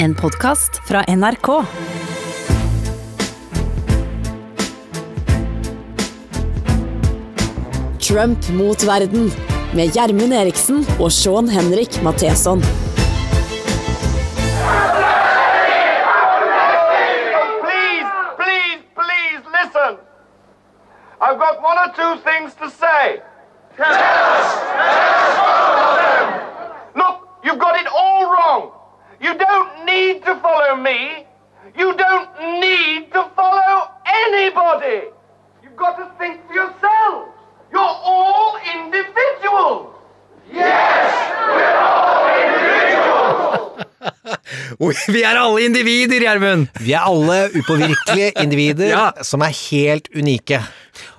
En podkast fra NRK. Trump mot verden med Gjermund Eriksen og Sean Henrik Matheson. Please, please, please listen. I've got one or two things to say. Tell us. Tell us all of them. Look, you've got it all wrong. You don't need to follow me. You don't need to follow anybody. You've got to think for yourselves. You're all individuals. Yes, we're all individuals. Vi er alle individer, Gjermund! Vi er alle upåvirkelige individer Ja. som er helt unike.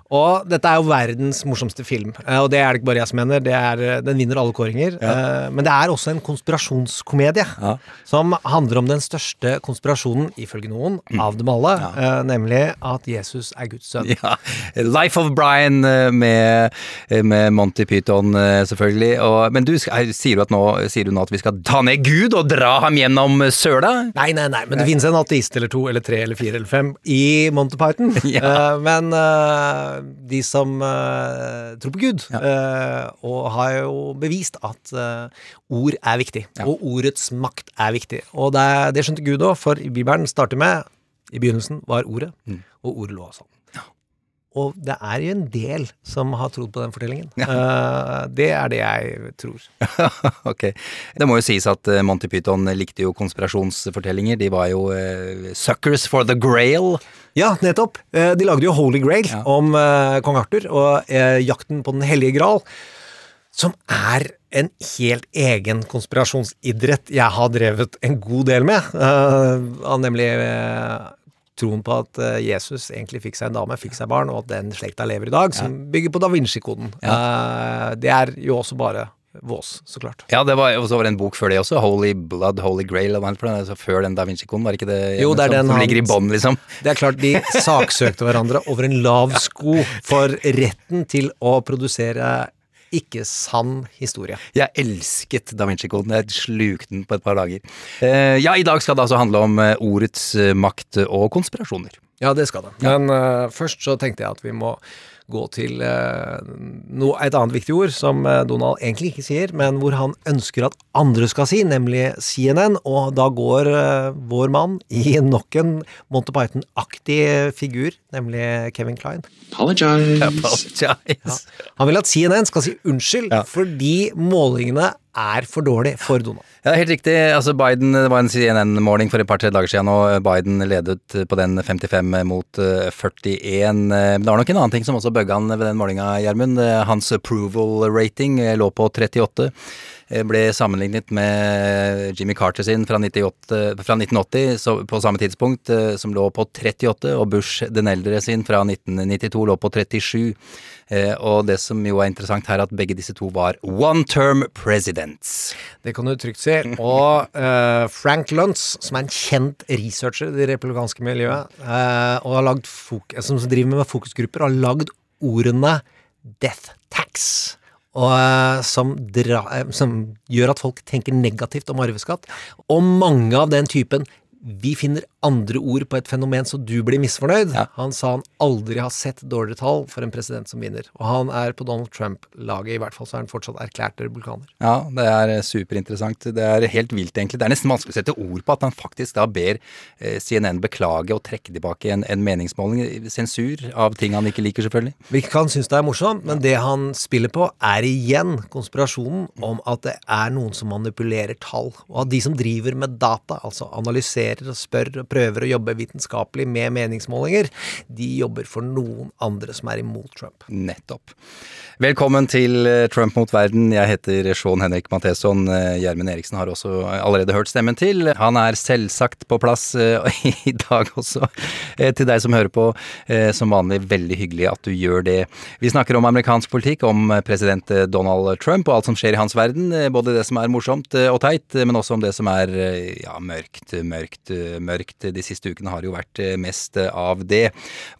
Og dette er jo verdens morsomste film, eh, og det er det ikke bare jeg som mener. Det er, eh, den vinner alle kåringer. Ja. Men det er også en konspirasjonskomedie Ja. som handler om den største konspirasjonen, ifølge noen, av dem alle, ja. nemlig at Jesus er Guds sønn. Ja. Life of Brian eh, med, eh, med Monty Python, eh, selvfølgelig. Og, men du, sier du, at nå, sier du nå at vi skal ta ned Gud og dra ham gjennom søla? Nei, nei, nei, men det finnes en ateist eller to eller tre eller fire eller fem i Monty Python. Eh, men eh, de som eh, tror på Gud, eh, og har jo bevist at eh, ord er viktig, og ordets makt er viktig. Og det, det skjønte Gud òg, for Bibelen starter med I begynnelsen var ordet, Mm. og ordet lå sånn. Og det er jo en del som har trodd på den fortellingen. Eh, det er det jeg tror. ok. Det må jo sies at Monty Python likte jo konspirasjonsfortellinger. De var jo uh, suckers for the grail. Ja, nettopp. Eh, De lagde jo Holy Grail Ja. om eh, kong Arthur og eh, jakten på Den hellige gral, som er en helt egen konspirasjonsidrett jeg har drevet en god del med. Nemlig troen på at Jesus egentlig fikk seg en dame, fikk seg barn, og at den slekta lever i dag, som bygger på da Vinci-koden. Eh, Det er jo også bare vås, så klart. Ja, det var, og så var det en bok før det også. Holy Blood, Holy Grail. Og for den, altså før den Da Vinci-koden, var det ikke det? Jo, det er den som han- ligger i bånn, liksom. Det er klart de saksøkte hverandre over en lav sko for retten til å produsere ikke sann historie. Jeg elsket Da Vinci-koden. Jeg slukte den på et par dager. Eh, ja, i dag skal det altså handle om eh, ordets eh, makt og konspirasjoner. Ja, det skal det. Men uh, først så tenkte jeg at vi må gå til eh, no, et annet viktig ord som eh, Donald egentlig ikke sier, men hvor han ønsker at andre skal si, nemlig CNN. Og da går eh, vår mann i nok en Monty Python-aktig figur, nemlig Kevin Klein. Apologize. Apologize. Han vil at CNN skal si unnskyld Ja. fordi målingene er for dårlig for Donald. Ja, helt riktig. Altså Biden, Det var en CNN-måling for et par-tre dager siden, og Biden ledet på den 55 mot eh, 41. Men det var nok en annen ting som også bugga han ved den målinga, Gjermund. Eh, Hans approval rating eh, lå på 38. Eh, Ble sammenlignet med Jimmy Carter sin fra, 98, fra 1980 så, på samme tidspunkt, eh, som lå på 38, og Bush den eldre sin fra 1992 lå på 37. Eh, Og det som jo er interessant her, er at begge disse to var one term presidents. Det kan du trygt si. Og uh, Frank Luntz, som er en kjent researcher i det republikanske miljøet, uh, som driver med fokusgrupper, har lagd ordene death tax. Og som, dra, som gjør at folk tenker negativt om arveskatt. Og mange av den typen vi finner andre ord på et fenomen så du blir misfornøyd. Ja. Han sa han aldri har sett dårligere tall for en president som vinner. Og han er på Donald Trump-laget, i hvert fall så er han fortsatt erklært republikaner. Ja, det er eh, superinteressant. Det er helt vilt, egentlig. Det er nesten vanskelig å sette ord på at han faktisk da ber eh, CNN beklage og trekke tilbake en, en meningsmåling. Sensur av ting han ikke liker, selvfølgelig. Vi kan synes det er morsomt, men det han spiller på, er igjen konspirasjonen om at det er noen som manipulerer tall. Og at de som driver med data, altså analyserer og spør og prøver å jobbe vitenskapelig med meningsmålinger, de jobber for noen andre som er imot Trump. Nettopp. Velkommen til eh, Trump mot verden. Jeg heter Sean Henrik Matheson. Eh, Gjermund Eriksen har også allerede hørt stemmen til. Han er selvsagt på plass eh, i dag også. Til deg som hører på, som vanlig veldig hyggelig at du gjør det. Vi snakker om amerikansk politikk, om president Donald Trump og alt som skjer i hans verden. Både det som er morsomt og teit, men også om det som er ja, mørkt, mørkt, eh, mørkt de siste ukene har jo vært eh, mest eh, av det.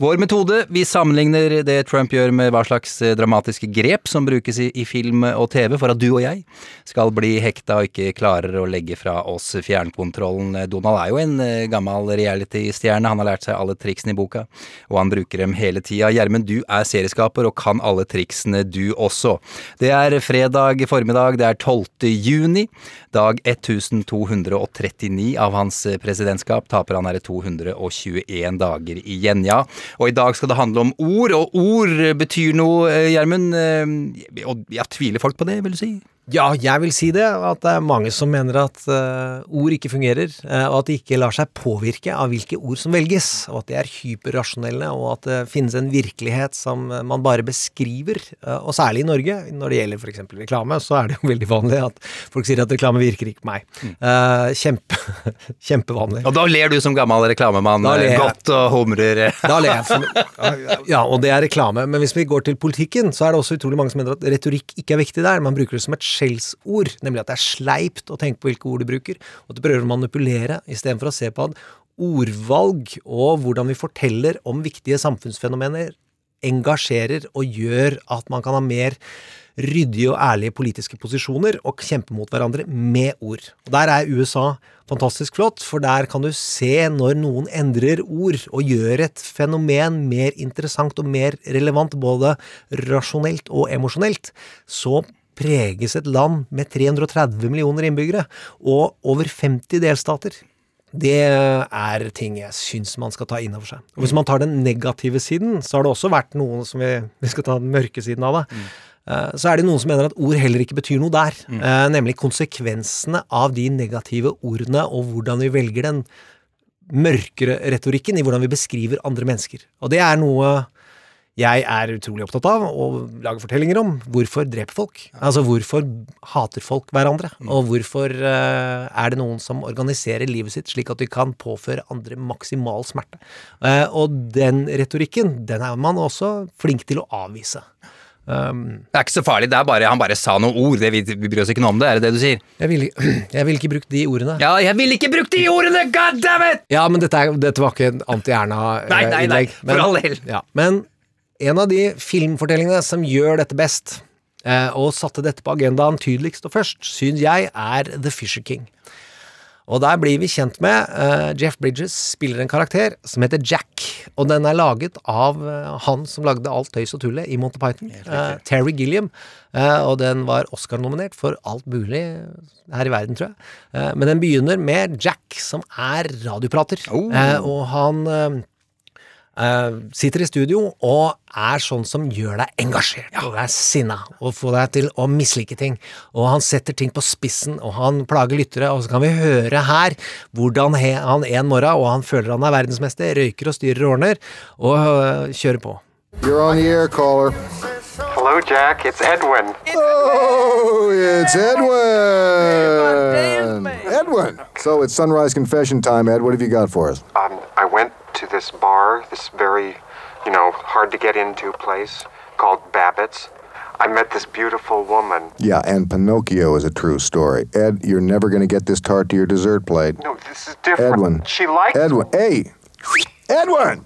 Vår metode, vi sammenligner det Trump gjør med hva slags dramatiske grep som brukes i, i film og TV for at du og jeg skal bli hekta og ikke klarer å legge fra oss fjernkontrollen. Donald er jo en gammel reality-stjerne, han har lært seg alle triksene i boka, og han bruker dem hele tida. Gjermund, du er serieskaper og kan alle triksene du også. Det er fredag formiddag, det er 12. juni. Dag 1239 av hans presidentskap. Taper han i 221 dager igjen, ja. Og i dag skal det handle om ord, og ord betyr noe, Gjermund. Eh, og jeg tviler folk på det, vil du si? Ja, jeg vil si det. At det er mange som mener at uh, ord ikke fungerer, uh, og at de ikke lar seg påvirke av hvilke ord som velges, og at de er hyperrasjonelle, og at det finnes en virkelighet som man bare beskriver. Uh, og særlig i Norge, når det gjelder f.eks. reklame, så er det jo veldig vanlig at folk sier at reklame virker ikke på meg. kjempe, kjempevanlig. Og da ler du som gammel reklamemann godt og humrer. da ler jeg. Ja, og det er reklame. Men hvis vi går til politikken, så er det også utrolig mange som mener at retorikk ikke er viktig der. Man bruker det som et skjellsord, nemlig at det er sleipt å tenke på hvilke ord du bruker, og at du prøver å manipulere istedenfor å se på at ordvalg og hvordan vi forteller om viktige samfunnsfenomener engasjerer og gjør at man kan ha mer ryddige og ærlige politiske posisjoner og kjempe mot hverandre med ord. Og Der er USA fantastisk flott, for der kan du se når noen endrer ord og gjør et fenomen mer interessant og mer relevant, både rasjonelt og emosjonelt, så preges et land med 330 millioner innbyggere og over 50 delstater. Det er ting jeg syns man skal ta inn over seg. Og Hvis man tar den negative siden, så har det også vært noen som vi, vi skal ta den mørke siden av det. Mm. Så er det noen som mener at ord heller ikke betyr noe der. Mm. Eh, nemlig konsekvensene av de negative ordene, og hvordan vi velger den mørkere retorikken i hvordan vi beskriver andre mennesker. Og det er noe jeg er utrolig opptatt av å lage fortellinger om hvorfor dreper folk. Altså hvorfor hater folk hverandre, mm. og hvorfor uh, er det noen som organiserer livet sitt slik at de kan påføre andre maksimal smerte. Uh, og den retorikken, den er man også flink til å avvise. Um, det er ikke så farlig, det er bare, han bare sa noen ord. Det, vi, vi bryr oss ikke noe om det, er det det du sier? Jeg ville vil ikke brukt de ordene. Ja, jeg ville ikke brukt de ordene! God damn it! Ja, men dette, er, dette var ikke en anti-Erna-innlegg. Nei, nei, nei, for all del. Ja, men en av de filmfortellingene som gjør dette best, eh, og satte dette på agendaen tydeligst og først, syns jeg er The Fisher King. Og der blir vi kjent med uh, Jeff Bridges spiller en karakter som heter Jack. Og den er laget av uh, han som lagde alt tøys og tullet i Monty Python. Uh, Terry Gilliam. og den var Oscar-nominert for alt mulig her i verden, tror jeg. men den begynner med Jack, som er radioprater. Oh. og han sitter i studio og er sånn som gjør deg engasjert ja. og er sinna og får deg til å mislike ting. Og han setter ting på spissen, og han plager lyttere. Og så kan vi høre her hvordan he, han en morgen, og han føler han er verdensmester, røyker og styrer og ordner, og uh, kjører på. You're on the air, caller. Hello, Jack. It's Edwin. Oh, it's Edwin. Edwin. So it's sunrise confession time, Ed. What have you got for us? Um, to this bar, this very, you know, hard to get into place called Babbitt's. I met this beautiful woman. Yeah, and Pinocchio is a true story. Ed, you're never going to get this tart to your dessert plate. No, this is different. Edwin. She likes Edwin. Hey! Edwin!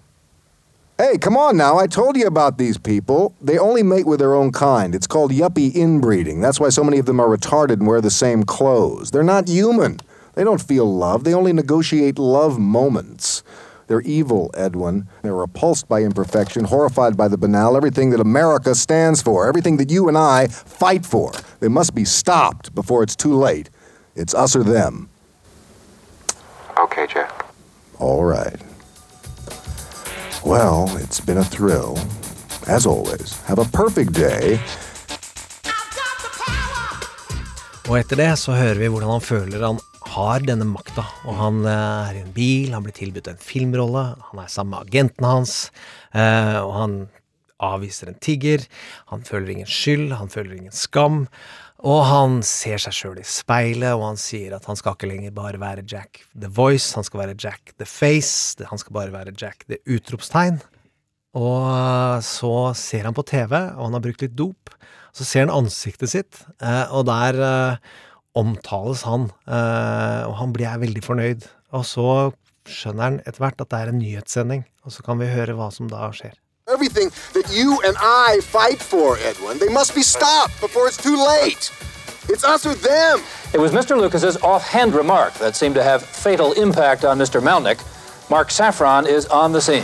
Hey, come on now. I told you about these people. They only mate with their own kind. It's called yuppie inbreeding. That's why so many of them are retarded and wear the same clothes. They're not human. They don't feel love. They only negotiate love moments. They're evil, Edwin. They're repulsed by imperfection, horrified by the banal, everything that America stands for, everything that you and I fight for. They must be stopped before it's too late. It's us or them. Okay, Jack. All right. Well, it's been a thrill. As always, have a perfect day. Og etter det så hører vi hvordan han føler han har denne makta, og han eh, er i en bil, han blir tilbudt en filmrolle, han er sammen med agenten hans, eh, og han avviser en tigger, han føler ingen skyld, han føler ingen skam, og han ser seg sjøl i speilet, og han sier at han skal ikke lenger bare være Jack the Voice, han skal være Jack the Face, han skal bare være Jack the Utropstegn. Og eh, så ser han på TV, og han har brukt litt dop. Så ser han ansiktet sitt, og der omtales han, eh, og han blir veldig fornøyd. Og så skjønner han etter hvert at det er en nyhetssending, og så kan vi høre hva som da skjer. Everything that you and I fight for, Edwin, they must be stopped before it's too late. It's us or them. It was Mr. Lucas's offhand remark that seemed to have fatal impact on Mr. Melnick. Mark Saffron is on the scene.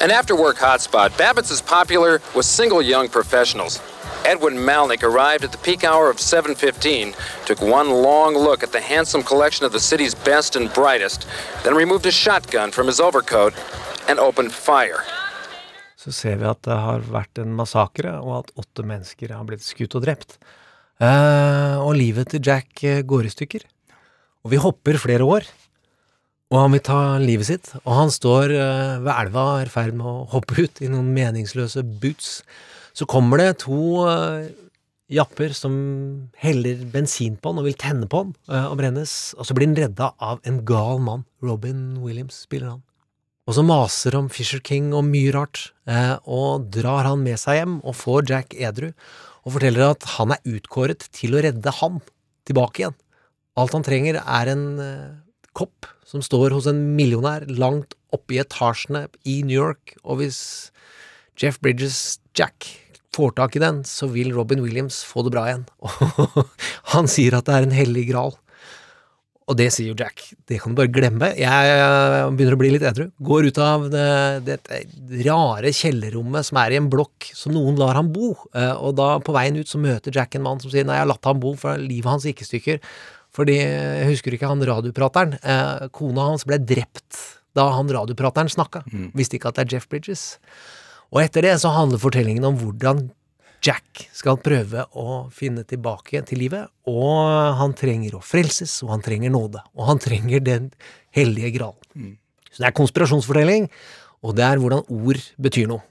An after work hotspot, Babbitt's is popular with single young professionals. Edwin Malnick arrived at the peak hour of 7:15, took one long look at the handsome collection of the city's best and brightest, then removed a shotgun from his overcoat and opened fire. så ser vi at det har vært en massakre, og at åtte mennesker har blitt skutt og drept. Uh, og livet til Jack eh, går i stykker. Og vi hopper flere år, og han vil ta livet sitt. Og han står uh, ved elva og i ferd med å hoppe ut i noen meningsløse boots. Så kommer det to eh, japper som heller bensin på han og vil tenne på han eh, og brennes, og så blir han redda av en gal mann. Robin Williams spiller han. Og så maser om Fisher King og mye rart, eh, og drar han med seg hjem og får Jack edru, og forteller at han er utkåret til å redde han tilbake igjen. Alt han trenger er en kopp som står hos en millionær langt oppe i etasjene i New York, og hvis Jeff Bridges Jack får tak i den, så vil Robin Williams få det bra igjen. Og han sier at det er en hellig gral. Og det sier jo Jack. Det kan du bare glemme. Jeg begynner å bli litt edru. Går ut av det, det rare kjellerrommet som er i en blokk som noen lar ham bo. Eh, Og da, på veien ut, så møter Jack en mann som sier nei, jeg har latt ham bo, for livet hans gikk i stykker. Fordi, jeg husker ikke han radioprateren, eh, kona hans ble drept da han radioprateren snakka. Visste ikke at det er Jeff Bridges. Og etter det så handler fortellingen om hvordan Jack skal prøve å finne tilbake til livet, og han trenger å frelses, og han trenger nåde, og han trenger den hellige gralen. Så det er konspirasjonsfortelling, og det er hvordan ord betyr noe.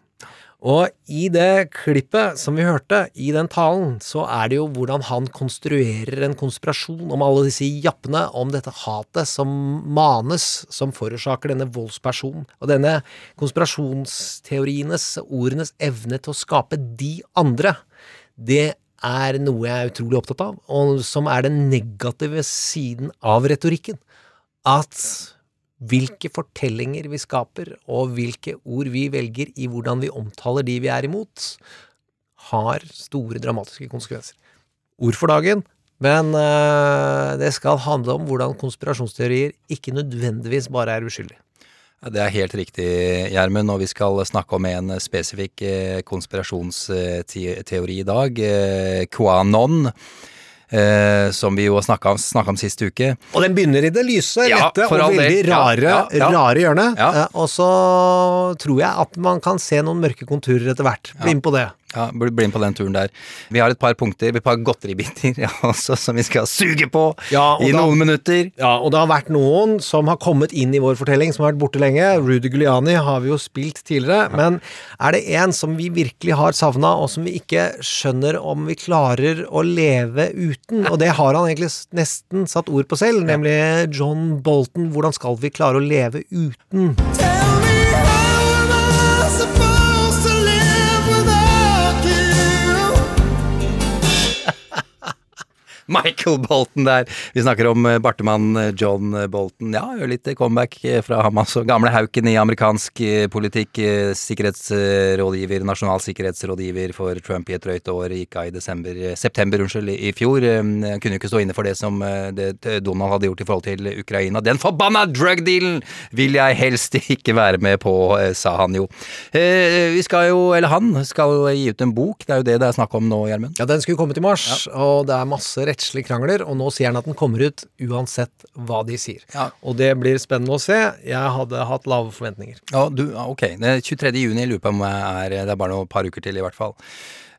Og i det klippet som vi hørte, i den talen, så er det jo hvordan han konstruerer en konspirasjon om alle disse jappene, om dette hatet som manes, som forårsaker denne voldspersonen. Og denne konspirasjonsteorienes, ordenes evne til å skape de andre, det er noe jeg er utrolig opptatt av, og som er den negative siden av retorikken. At hvilke fortellinger vi skaper, og hvilke ord vi velger i hvordan vi omtaler de vi er imot, har store dramatiske konsekvenser. Ord for dagen, men eh, det skal handle om hvordan konspirasjonsteorier ikke nødvendigvis bare er uskyldige. Det er helt riktig, Gjermund, og vi skal snakke om en spesifikk eh, konspirasjonsteori i dag. Eh, Quanon. Eh, som vi jo snakka om, om sist uke. Og den begynner i det lyse, lette ja, og veldig rare, ja, ja. rare hjørnet. Eh, Og så tror jeg at man kan se noen mørke konturer etter hvert. Bli med på det. Ja, Bli bli med på den turen der. Vi har et par punkter, et par godteribiter ja, også, som vi skal suge på Ja, i da- noen minutter. Ja, og det har vært noen som har kommet inn i vår fortelling, som har vært borte lenge. Rudy Giuliani har vi jo spilt tidligere, men er det en som vi virkelig har savna, og som vi ikke skjønner om vi klarer å leve uten? Og det har han egentlig nesten satt ord på selv, nemlig John Bolton. Hvordan skal vi klare å leve uten? Michael Bolton der. Vi snakker om eh, bartemann eh, John Bolton. Ja, gjør litt comeback eh, fra ham, altså. Gamle hauken i amerikansk eh, politikk. eh, Sikkerhetsrådgiver, nasjonal sikkerhetsrådgiver for Trump i et drøyt år. Gikk av i desember, eh, september unnskyld, i i fjor. Eh, Han kunne jo ikke stå inne for det som eh, det Donald hadde gjort i forhold til Ukraina. Den forbanna drug-dealen vil jeg helst ikke være med på, eh, sa han jo. Eh, Vi skal jo, eller han, skal gi ut en bok. Det er jo det det er snakk om nå, Gjermund. Ja, den skulle komme til mars, og det er masse rettslige krangler, og nå sier han at den kommer ut uansett hva de sier. Ja. Og det blir spennende å se. Jeg hadde hatt lave forventninger. Ja, du, ok. Det er 23. juni, lurer på om jeg er Det er bare noen par uker til, i hvert fall.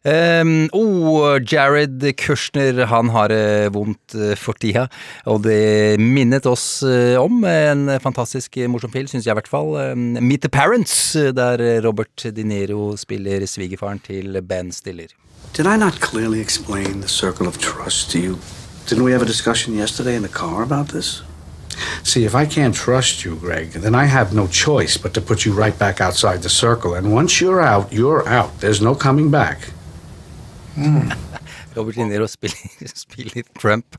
Um, oh, Jared Kushner, han har det vondt eh, for tida, og det minnet oss eh, om en fantastisk morsom film, syns jeg i hvert fall. Um, Meet the Parents, der Robert De Niro spiller svigerfaren til Ben Stiller. Did I not clearly explain the circle of trust to you? Didn't we have a discussion yesterday in the car about this? See, if I can't trust you, Greg, then I have no choice but to put you right back outside the circle. And once you're out, you're out. There's no coming back. Robert De Niro spiller, spiller Trump.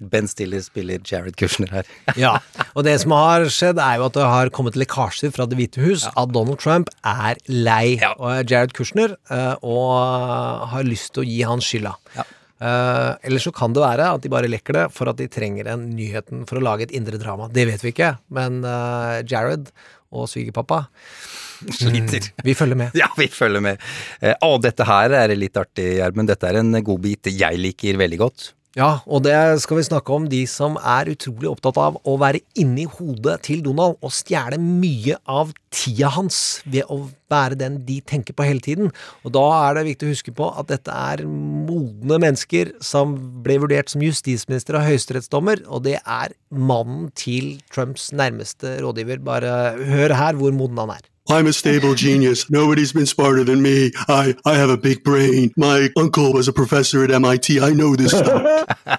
Ben Stiller spiller Jared Kushner her. Ja, og det som har skjedd er jo at det har kommet lekkasjer fra Det hvite hus at Donald Trump er lei Ja. og Jared Kushner eh, og har lyst til å gi han skylda. Ja. Uh, eller så kan det være at de bare lekker det for at de trenger en nyheten for å lage et indre drama. Det vet vi ikke, men uh, Jared og svigerpappa Sliter. Vi følger med. Ja, vi følger med. Eh, Å, dette her er litt artig, Gjermund. Dette er en godbit jeg liker veldig godt. Ja, og det skal vi snakke om de som er utrolig opptatt av å være inni hodet til Donald og stjele mye av tida hans ved å være den de tenker på hele tiden. Og da er det viktig å huske på at dette er modne mennesker som ble vurdert som justisminister og høyesterettsdommer, og det er mannen til Trumps nærmeste rådgiver. Bare hør her hvor moden han er. I'm a stable genius. Nobody's been smarter than me. I, I have a big brain. My uncle was a professor at MIT. I know this stuff.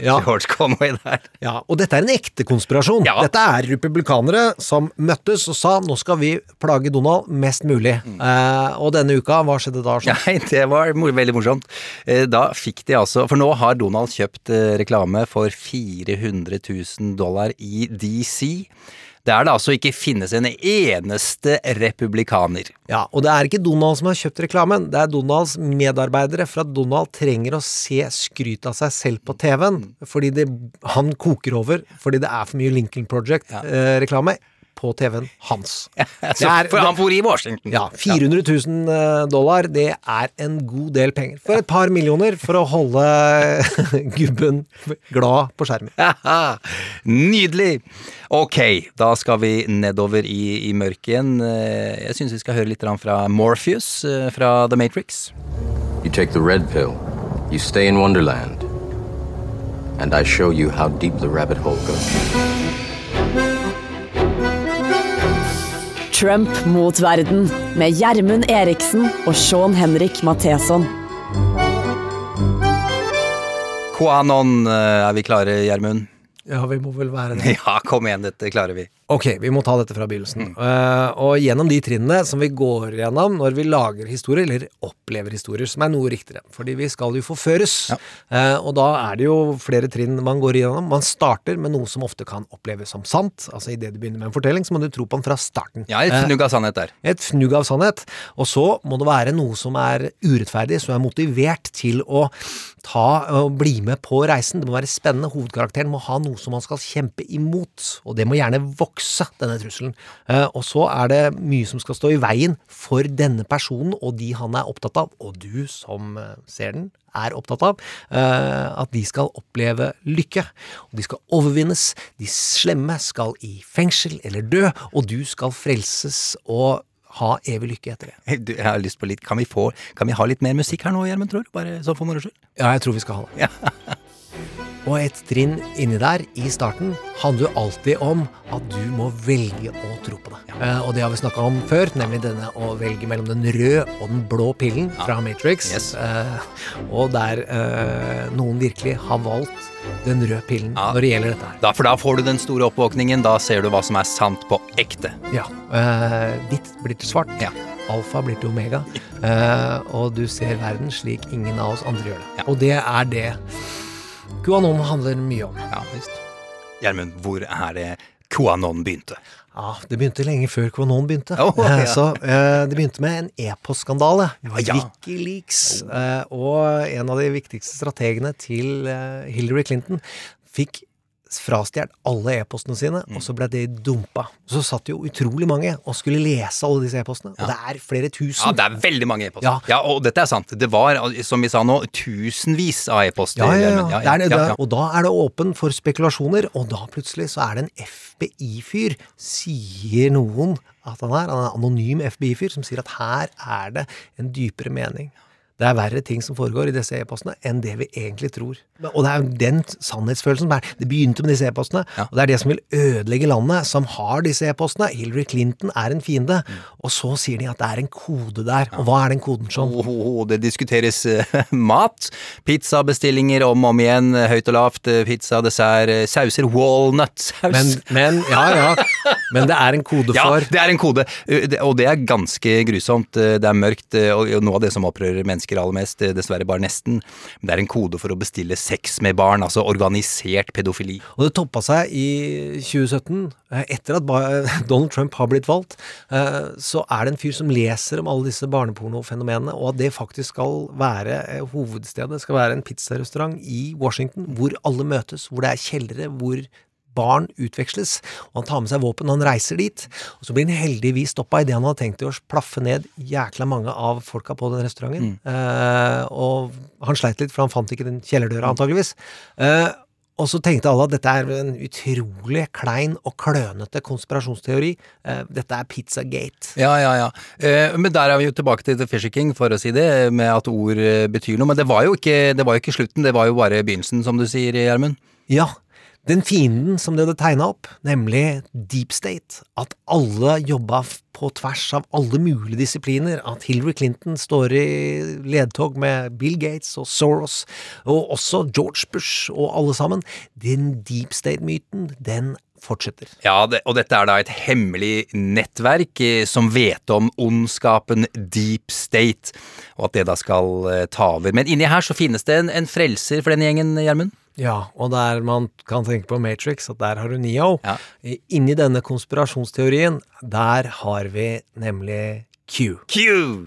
Ja. George Conway der. Ja, og dette er en ekte konspirasjon. Ja. Dette er republikanere som møttes og sa nå skal vi plage Donald mest mulig. Eh, og denne uka, hva skjedde da? Sean? Nei, det var mor veldig morsomt. Eh, Da fikk de altså For nå har Donald kjøpt eh, reklame for 400 000 dollar i DC. Der det altså ikke finnes en eneste republikaner. Ja, og det er ikke Donald som har kjøpt reklamen, det er Donalds medarbeidere, for at Donald trenger å se skryt av seg selv på TV-en, fordi det, han koker over, fordi det er for mye Lincoln Project-reklame på TV-en hans. Det er- For han bor i Washington. Ja, 400 000 eh, dollar, det er en god del penger. For et par millioner for å holde gubben glad på skjermen. Nydelig! Ok, da skal vi nedover i, i mørket igjen. Eh, Jeg syns vi skal høre litt fra Morpheus eh, fra The Matrix. You take the red pill, you stay in Wonderland, and I show you how deep the rabbit hole goes. Trump mot verden med Gjermund Eriksen og Sean Henrik Matheson. Quanon, eh, er vi klare, Gjermund? Ja, vi må vel være det. Ja, kom igjen, dette klarer vi. Ok, vi må ta dette fra begynnelsen. Eh, og gjennom de trinnene som vi går gjennom når vi lager historier, eller opplever historier, som er noe riktigere. Fordi vi skal jo forføres. Eh, og da er det jo flere trinn man går igjennom. Man starter med noe som ofte kan oppleves som sant. Altså idet du begynner med en fortelling, så må du tro på den fra starten. Ja, et Eh, fnugg av sannhet der. et fnugg av sannhet. Og så må det være noe som er urettferdig, som er motivert til å ta og bli med på reisen. Det må være spennende. Hovedkarakteren må ha noe som han skal kjempe imot, og det må gjerne vokse, denne trusselen. Eh, og så er det mye som skal stå i veien for denne personen og de han er opptatt av, og du som eh, ser den, er opptatt av, eh, at de skal oppleve lykke. Og de skal overvinnes. De slemme skal i fengsel eller dø, og du skal frelses og ha evig lykke etter det. Du, jeg har lyst på litt Kan vi, få, kan vi ha litt mer musikk her nå, Gjermund, tror du? Bare sånn for moro skyld? Ja, jeg tror vi skal ha det. Og et trinn inni der, i starten, handler jo alltid om at du må velge å tro på det. Eh, og det har vi snakka om før, nemlig denne å velge mellom den røde og den blå pillen fra Matrix. Eh, og der eh, noen virkelig har valgt den røde pillen når det gjelder dette her. Da, for da får du den store oppvåkningen. Da ser du hva som er sant på ekte. Ja. Hvitt blir til svart. Alfa blir til omega. Uh, og du ser verden slik ingen av oss andre gjør det. Og det er det QAnon handler mye om. Ja, visst. Gjermund, hvor er det QAnon begynte? Ja, Det begynte lenge før QAnon begynte. Oh, ja. Så eh, Det begynte med en e-postskandale. ja. Wikileaks. Eh, og en av de viktigste strategene til eh, Hillary Clinton fikk frastjålet alle e-postene sine, Mm. og så ble de dumpa. Så satt jo utrolig mange og skulle lese alle disse e-postene, og det er flere tusen. Ja, det er veldig mange e-poster. Ja. Ja. og dette er sant. Det var, som vi sa nå, tusenvis av e-poster. Ja, ja, ja. Det ja, ja. Og da er det åpen for spekulasjoner, og da plutselig så er det en FBI-fyr, sier noen at han er. Han er en anonym FBI-fyr som sier at her er det en dypere mening. Det er verre ting som foregår i disse e-postene enn det vi egentlig tror. Og det er den sannhetsfølelsen som er Det begynte med disse e-postene, og det er det som vil ødelegge landet, som har disse e-postene. Hillary Clinton er en fiende. Og så sier de at det er en kode der. Og hva er den koden, sånn? Oh, det diskuteres eh, mat. Pizzabestillinger om og om igjen, høyt og lavt. eh, Pizza, dessert, eh, sauser, walnut-saus. Men, men ja, ja. Men det er en kode for Ja, det er en kode, eh, og det er ganske grusomt. Eh, Det er mørkt, eh, og noe av det som opprører mennesker aller mest, eh, dessverre bare nesten, men det er en kode for å bestille sex med barn, altså organisert pedofili. Og det toppa seg i 2017. eh, Etter at Donald Trump har blitt valgt, eh, så er det en fyr som leser om alle disse barnepornofenomenene, og at det faktisk skal være hovedstedet, skal være en pizzarestaurant i Washington, hvor alle møtes, hvor det er kjellere, hvor barn utveksles, og han tar med seg våpen og han reiser dit. Og så blir han heldigvis stoppa idet han hadde tenkt å plaffe ned jækla mange av folka på den restauranten. Eh, og han sleit litt, for han fant ikke den kjellerdøra, antageligvis. Eh, og så tenkte alle at dette er en utrolig klein og klønete konspirasjonsteori. Eh, dette er Pizzagate. Ja, ja, ja. Eh, Men der er vi jo tilbake til The Fisher King, for å si det, med at ord betyr noe. Men det var jo ikke, det var jo ikke slutten, det var jo bare begynnelsen, som du sier, Gjermund. Ja. Den fienden som de hadde tegna opp, nemlig Deep State, at alle jobba på tvers av alle mulige disipliner, at Hillary Clinton står i ledtog med Bill Gates og Soros, og også George Bush og alle sammen, den Deep State-myten, den fortsetter. Ja, det, og dette er da et hemmelig nettverk eh, som vet om ondskapen Deep State, og at det da skal eh, ta over. Men inni her så finnes det en, en frelser for den gjengen, Gjermund? Ja, og der man kan tenke på Matrix, at der har du Neo. Ja. Inni denne konspirasjonsteorien, der har vi nemlig Q. Q!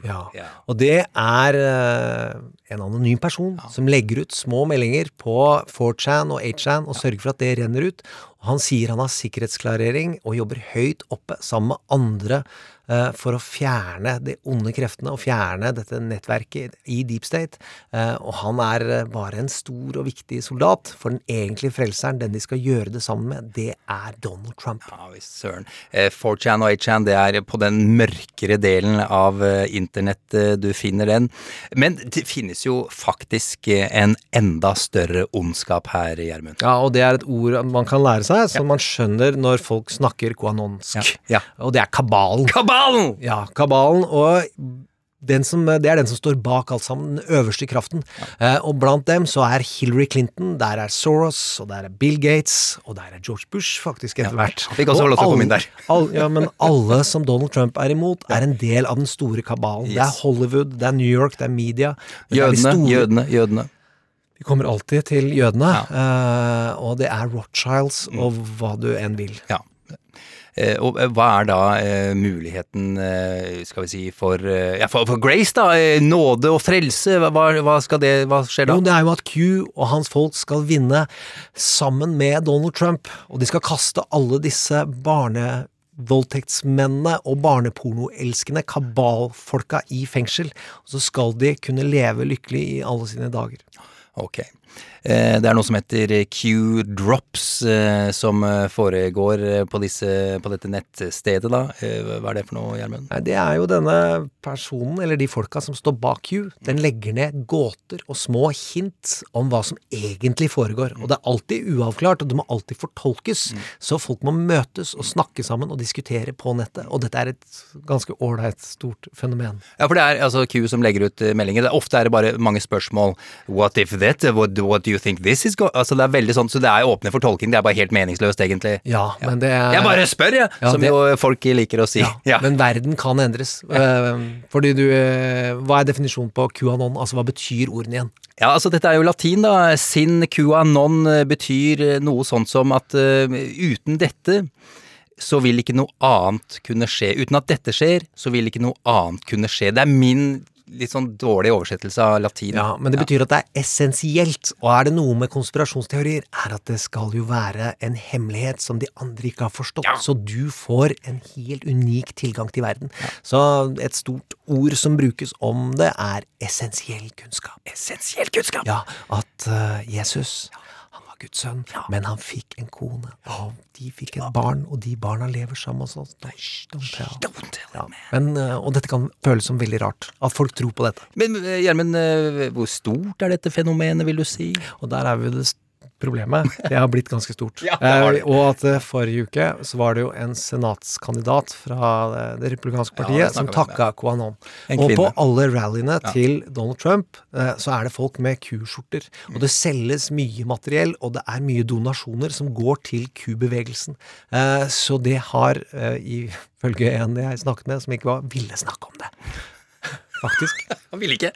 Ja. Og det er uh, en anonym person som legger ut små meldinger på 4chan og 8chan og sørger for at det renner ut. Og han sier han har sikkerhetsklarering og jobber høyt oppe sammen med andre for å fjerne de onde kreftene og fjerne dette nettverket i Deep State. Eh, og han er eh, bare en stor og viktig soldat, for den egentlige frelseren, den de skal gjøre det sammen med, det er Donald Trump. Ja visst, søren. Eh, 4chan og 8chan, det er på den mørkere delen av eh, internett eh, du finner den. Men det finnes jo faktisk eh, en enda større ondskap her, Gjermund. Ja, og det er et ord man kan lære seg, så man skjønner når folk snakker koanonsk. Ja. Og det er kabalen. Kabalen! Ja, kabalen. Og den som, det er den som står bak alt sammen, den øverste kraften. Eh, og blant dem så er Hillary Clinton, der er Soros, og der er Bill Gates, og der er George Bush, faktisk, etter hvert. fikk også Og lov til å komme inn der. all- ja, men alle som Donald Trump er imot, er en del av den store kabalen. Det er Hollywood, det er New York, det er media. det er de Jødene, store- jødene, jødene. vi kommer alltid til jødene, eh, og det er Rothschilds Mm. og hva du enn vil. Ja. Eh, og eh, hva er da eh, muligheten, skal vi si, for, ja, for, for Grace, da? Nåde og frelse? Hva, hva- skal det Hva skjer da? Jo, det er jo at Q og hans folk skal vinne sammen med Donald Trump, og de skal kaste alle disse barnevoldtektsmennene og barnepornoelskende kabalfolka i fengsel, og så skal de kunne leve lykkelig i alle sine dager. Ok. Eh, Det er noe som heter Q-drops, eh, som eh, foregår på, disse, på dette nettstedet, da. Hva er det for noe, Gjermund? Det er jo denne personen, eller de folka som står bak Q, den legger ned gåter og små hint om hva som egentlig foregår. Og det er alltid uavklart, og det må alltid fortolkes. Så folk må møtes og snakke sammen og diskutere på nettet. Og dette er et ganske ålreit stort fenomen. Ja, for det er altså Q som legger ut meldinger. Ofte er det bare mange spørsmål. What if that? What, what do you think this is Altså Det er veldig sånn, så det er åpne for tolking. Det er bare helt meningsløst, egentlig. Ja, men det er Jeg bare spør, jeg! Ja, som det- jo folk liker å si. Ja. Men verden kan endres. Eh, fordi du eh, Hva er definisjonen på QAnon? Altså, hva betyr ordene igjen? Ja, altså dette er jo latin, da. Sin QAnon eh, betyr noe sånt som at uh, uten dette så vil ikke noe annet kunne skje. Uten at dette skjer, så vil ikke noe annet kunne skje. Det er min litt sånn dårlig oversettelse av latin. Ja, men det betyr at det er essensielt. Og er det noe med konspirasjonsteorier, er at det skal jo være en hemmelighet som de andre ikke har forstått. Så du får en helt unik tilgang til verden. Så et stort ord som brukes om det, er essensiell kunnskap. Essensiell kunnskap! Ja, at uh, Jesus han var Guds sønn, men han fikk en kone, og de fikk et barn, og de barna lever sammen hos oss. Ja, eh, og dette kan føles som veldig rart, at folk tror på dette. Men eh, Gjermund, eh, hvor stort er dette fenomenet, vil du si? Og der er vi det problemet. Det har blitt ganske stort. Ja, det det. Eh, og at eh, forrige uke så var det jo en senatskandidat fra det, det republikanske partiet ja, som takka Quanon. Og på alle rallyene Ja. til Donald Trump eh, så er det folk med Q-skjorter. Og det selges mye materiell, og det er mye donasjoner som går til Q-bevegelsen. så det har, eh, ifølge en jeg snakket med, som ikke var, ville snakke om det. Faktisk. Han ville ikke.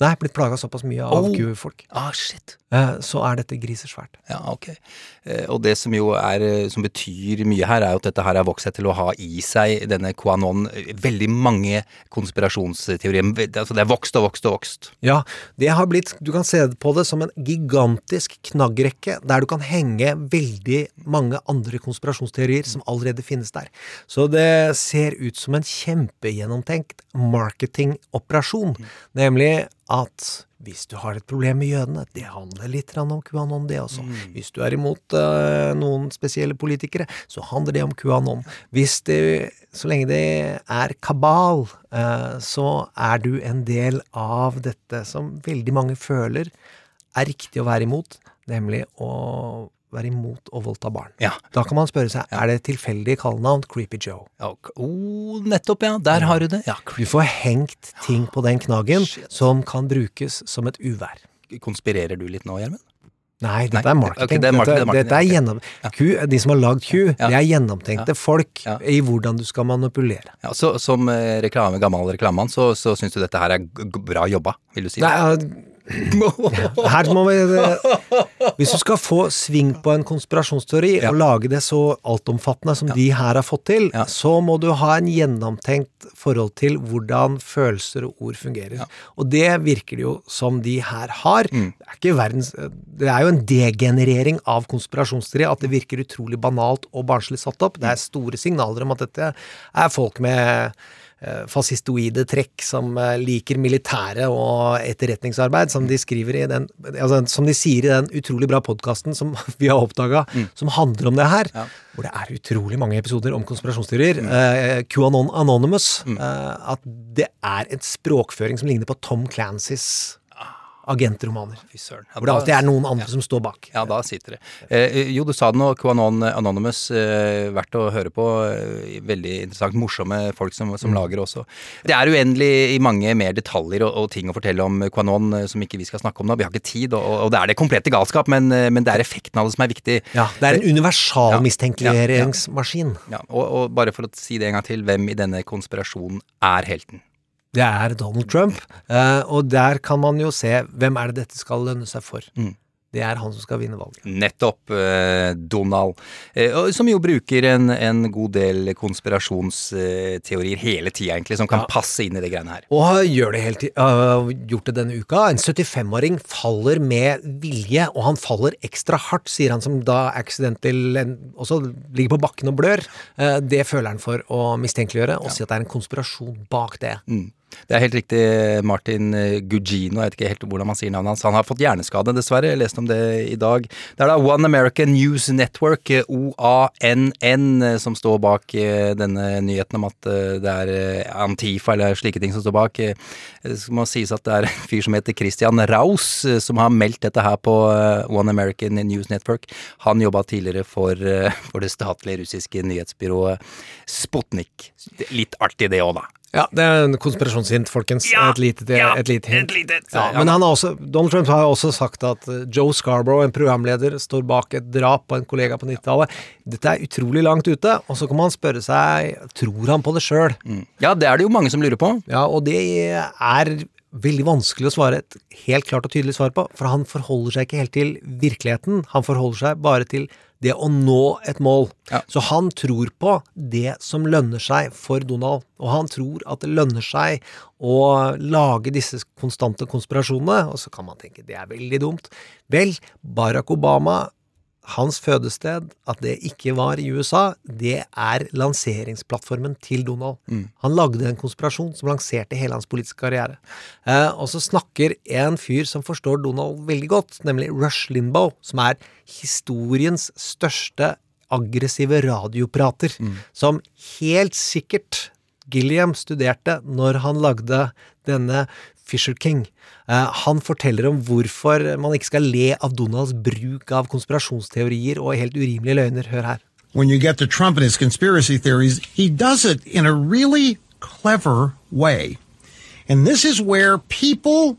Nei, blitt plaga såpass mye av Oh. kufolk. Ah, shit. Eh, så er dette grisesvært. Ja, ok. Eh, Og det som jo er, eh, som betyr mye her, er jo at dette her har vokst seg til å ha i seg denne QAnon veldig mange konspirasjonsteorier. Altså det er vokst og vokst og vokst. Ja, det har blitt Du kan se på det som en gigantisk knaggrekke der du kan henge veldig mange andre konspirasjonsteorier som allerede finnes der. Så det ser ut som en kjempegjennomtenkt marketingoperasjon. Nemlig at hvis du har et problem med jødene, det handler litt om QAnon, det også. Hvis du er imot uh, noen spesielle politikere, så handler det om QAnon. Hvis det, så lenge det er kabal, uh, så er du en del av dette som veldig mange føler er riktig å være imot, nemlig å være imot å voldta barn. Ja. Da kan man spørre seg, er det tilfeldig kallenavn Creepy Joe? Ja, oh, nettopp, ja. Der har du det. Ja, Du får hengt ting på den knaggen som kan brukes som et uvær. Konspirerer du litt nå, Gjermund? Nei, dette Nei, er marketing. Okay, det er marketing, dette, dette er gjennom... Ja. Q, de som har lagd Q, Ja. det er gjennomtenkte Ja. folk i hvordan du skal manipulere. Ja, så Som eh, reklame, gammel reklamemann, så, så syns du dette her er bra jobba, vil du si? Nei, her må vi Hvis du skal få sving på en konspirasjonsteori og lage det så altomfattende som de her har fått til, så må du ha en gjennomtenkt forhold til hvordan følelser og ord fungerer. Og det virker det jo som de her har. Mm. Det er ikke verdens Det er jo en degenerering av konspirasjonsteori at det virker utrolig banalt og barnslig satt opp. Det er store signaler om at dette er folk med eh, fascistoide trekk som eh, liker militære og etterretningsarbeid, som de skriver i den altså, Som de sier i den utrolig bra podkasten som vi har oppdaga, som handler om det her. Hvor det er utrolig mange episoder om konspirasjonsteorier. Eh, QAnon Anonymous. Eh, at det er en språkføring som ligner på Tom Clancys agentromaner. Ja, Hvor det alltid er noen andre som står bak. Ja, da sitter det. Eh, jo, du sa det nå, QAnon Anonymous, eh, verdt å høre på. Eh, veldig interessant. Morsomme folk som, som lager også. Det er uendelig i mange mer detaljer og, og ting å fortelle om QAnon eh, som ikke vi skal snakke om nå. Vi har ikke tid, og, og det er det komplette galskap, men, eh, men det er effekten av det som er viktig. Ja, det er en universal Ja, mistenkeliggjøringsmaskin. Ja, og, og bare for å si det en gang til, hvem i denne konspirasjonen er helten? Det er Donald Trump, Uh, og der kan man jo se hvem er det dette skal lønne seg for. Mm. Det er han som skal vinne valget. Nettopp, eh, Donald. Eh, som jo bruker en, en god del konspirasjonsteorier hele tida, egentlig, som kan Ja. passe inn i det greiene her. Og gjør det tiden, øh, gjort det denne uka. En 75-åring faller med vilje, og han faller ekstra hardt, sier han som da accidental en- også ligger på bakken og blør. Eh, det føler han for å mistenkeliggjøre, og si at det er en konspirasjon bak det. Mm. Det er helt riktig. Martin Gugino, jeg vet ikke helt hvordan man sier navnet hans. Han har fått hjerneskade, dessverre. Jeg leste om det i dag. Det er da One American News Network, OANN, som står bak eh, denne nyheten om at eh, det er eh, Antifa eller slike ting som står bak. Det må sies at det er en fyr som heter Christian Raus, som har meldt dette her på One American News Network. Han jobba tidligere for, for det statlige russiske nyhetsbyrået Sputnik. Litt artig det òg, da. Ja, det er en konspirasjonshint, folkens. et lite, et lite hint. lite- ja, men han har også, Donald Trump har jo også sagt at eh, Joe Scarborough, en programleder, står bak et drap på en kollega på 90-tallet. Dette er utrolig langt ute, og så kan man spørre seg tror han på det sjøl. Ja, det er det jo mange som lurer på. Ja, og det er veldig vanskelig å svare et helt klart og tydelig svar på, for han forholder seg ikke helt til virkeligheten. Han forholder seg bare til det å nå et mål. Så han tror på det som lønner seg for Donald, og han tror at det lønner seg å lage disse konstante konspirasjonene, og så kan man tenke det er veldig dumt. Vel, Barack Obama hans fødested, at det ikke var i USA, det er lanseringsplattformen til Donald. Han lagde en konspirasjon som lanserte hele hans politiske karriere. Eh, og så snakker en fyr som forstår Donald veldig godt, nemlig Rush Limbaugh, som er historiens største aggressive radioprater, som helt sikkert Gilliam studerte når han lagde denne Fisher King. Eh, han forteller om hvorfor man ikke skal le av Donalds bruk av konspirasjonsteorier og helt urimelige løgner. Hør her. when you get to Trump and his conspiracy theories, he does it in a really clever way. And this is where people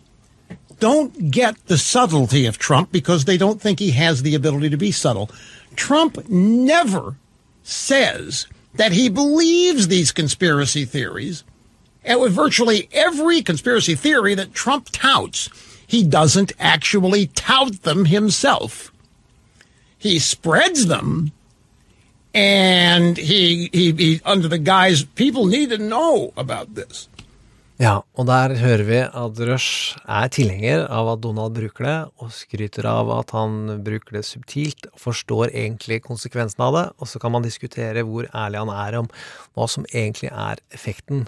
don't get the subtlety of Trump because they don't think he has the ability to be subtle. Trump never says that he believes these conspiracy theories. And with virtually every conspiracy theory that Trump touts, he doesn't actually tout them himself. He spreads them and he, he, he under the guise people need to know about this. Ja, og der hører vi at Rush er tilhenger av at Donald bruker det, og skryter av at han bruker det subtilt, og forstår egentlig konsekvensen av det, og så kan man diskutere hvor ærlig han er om hva som egentlig er effekten.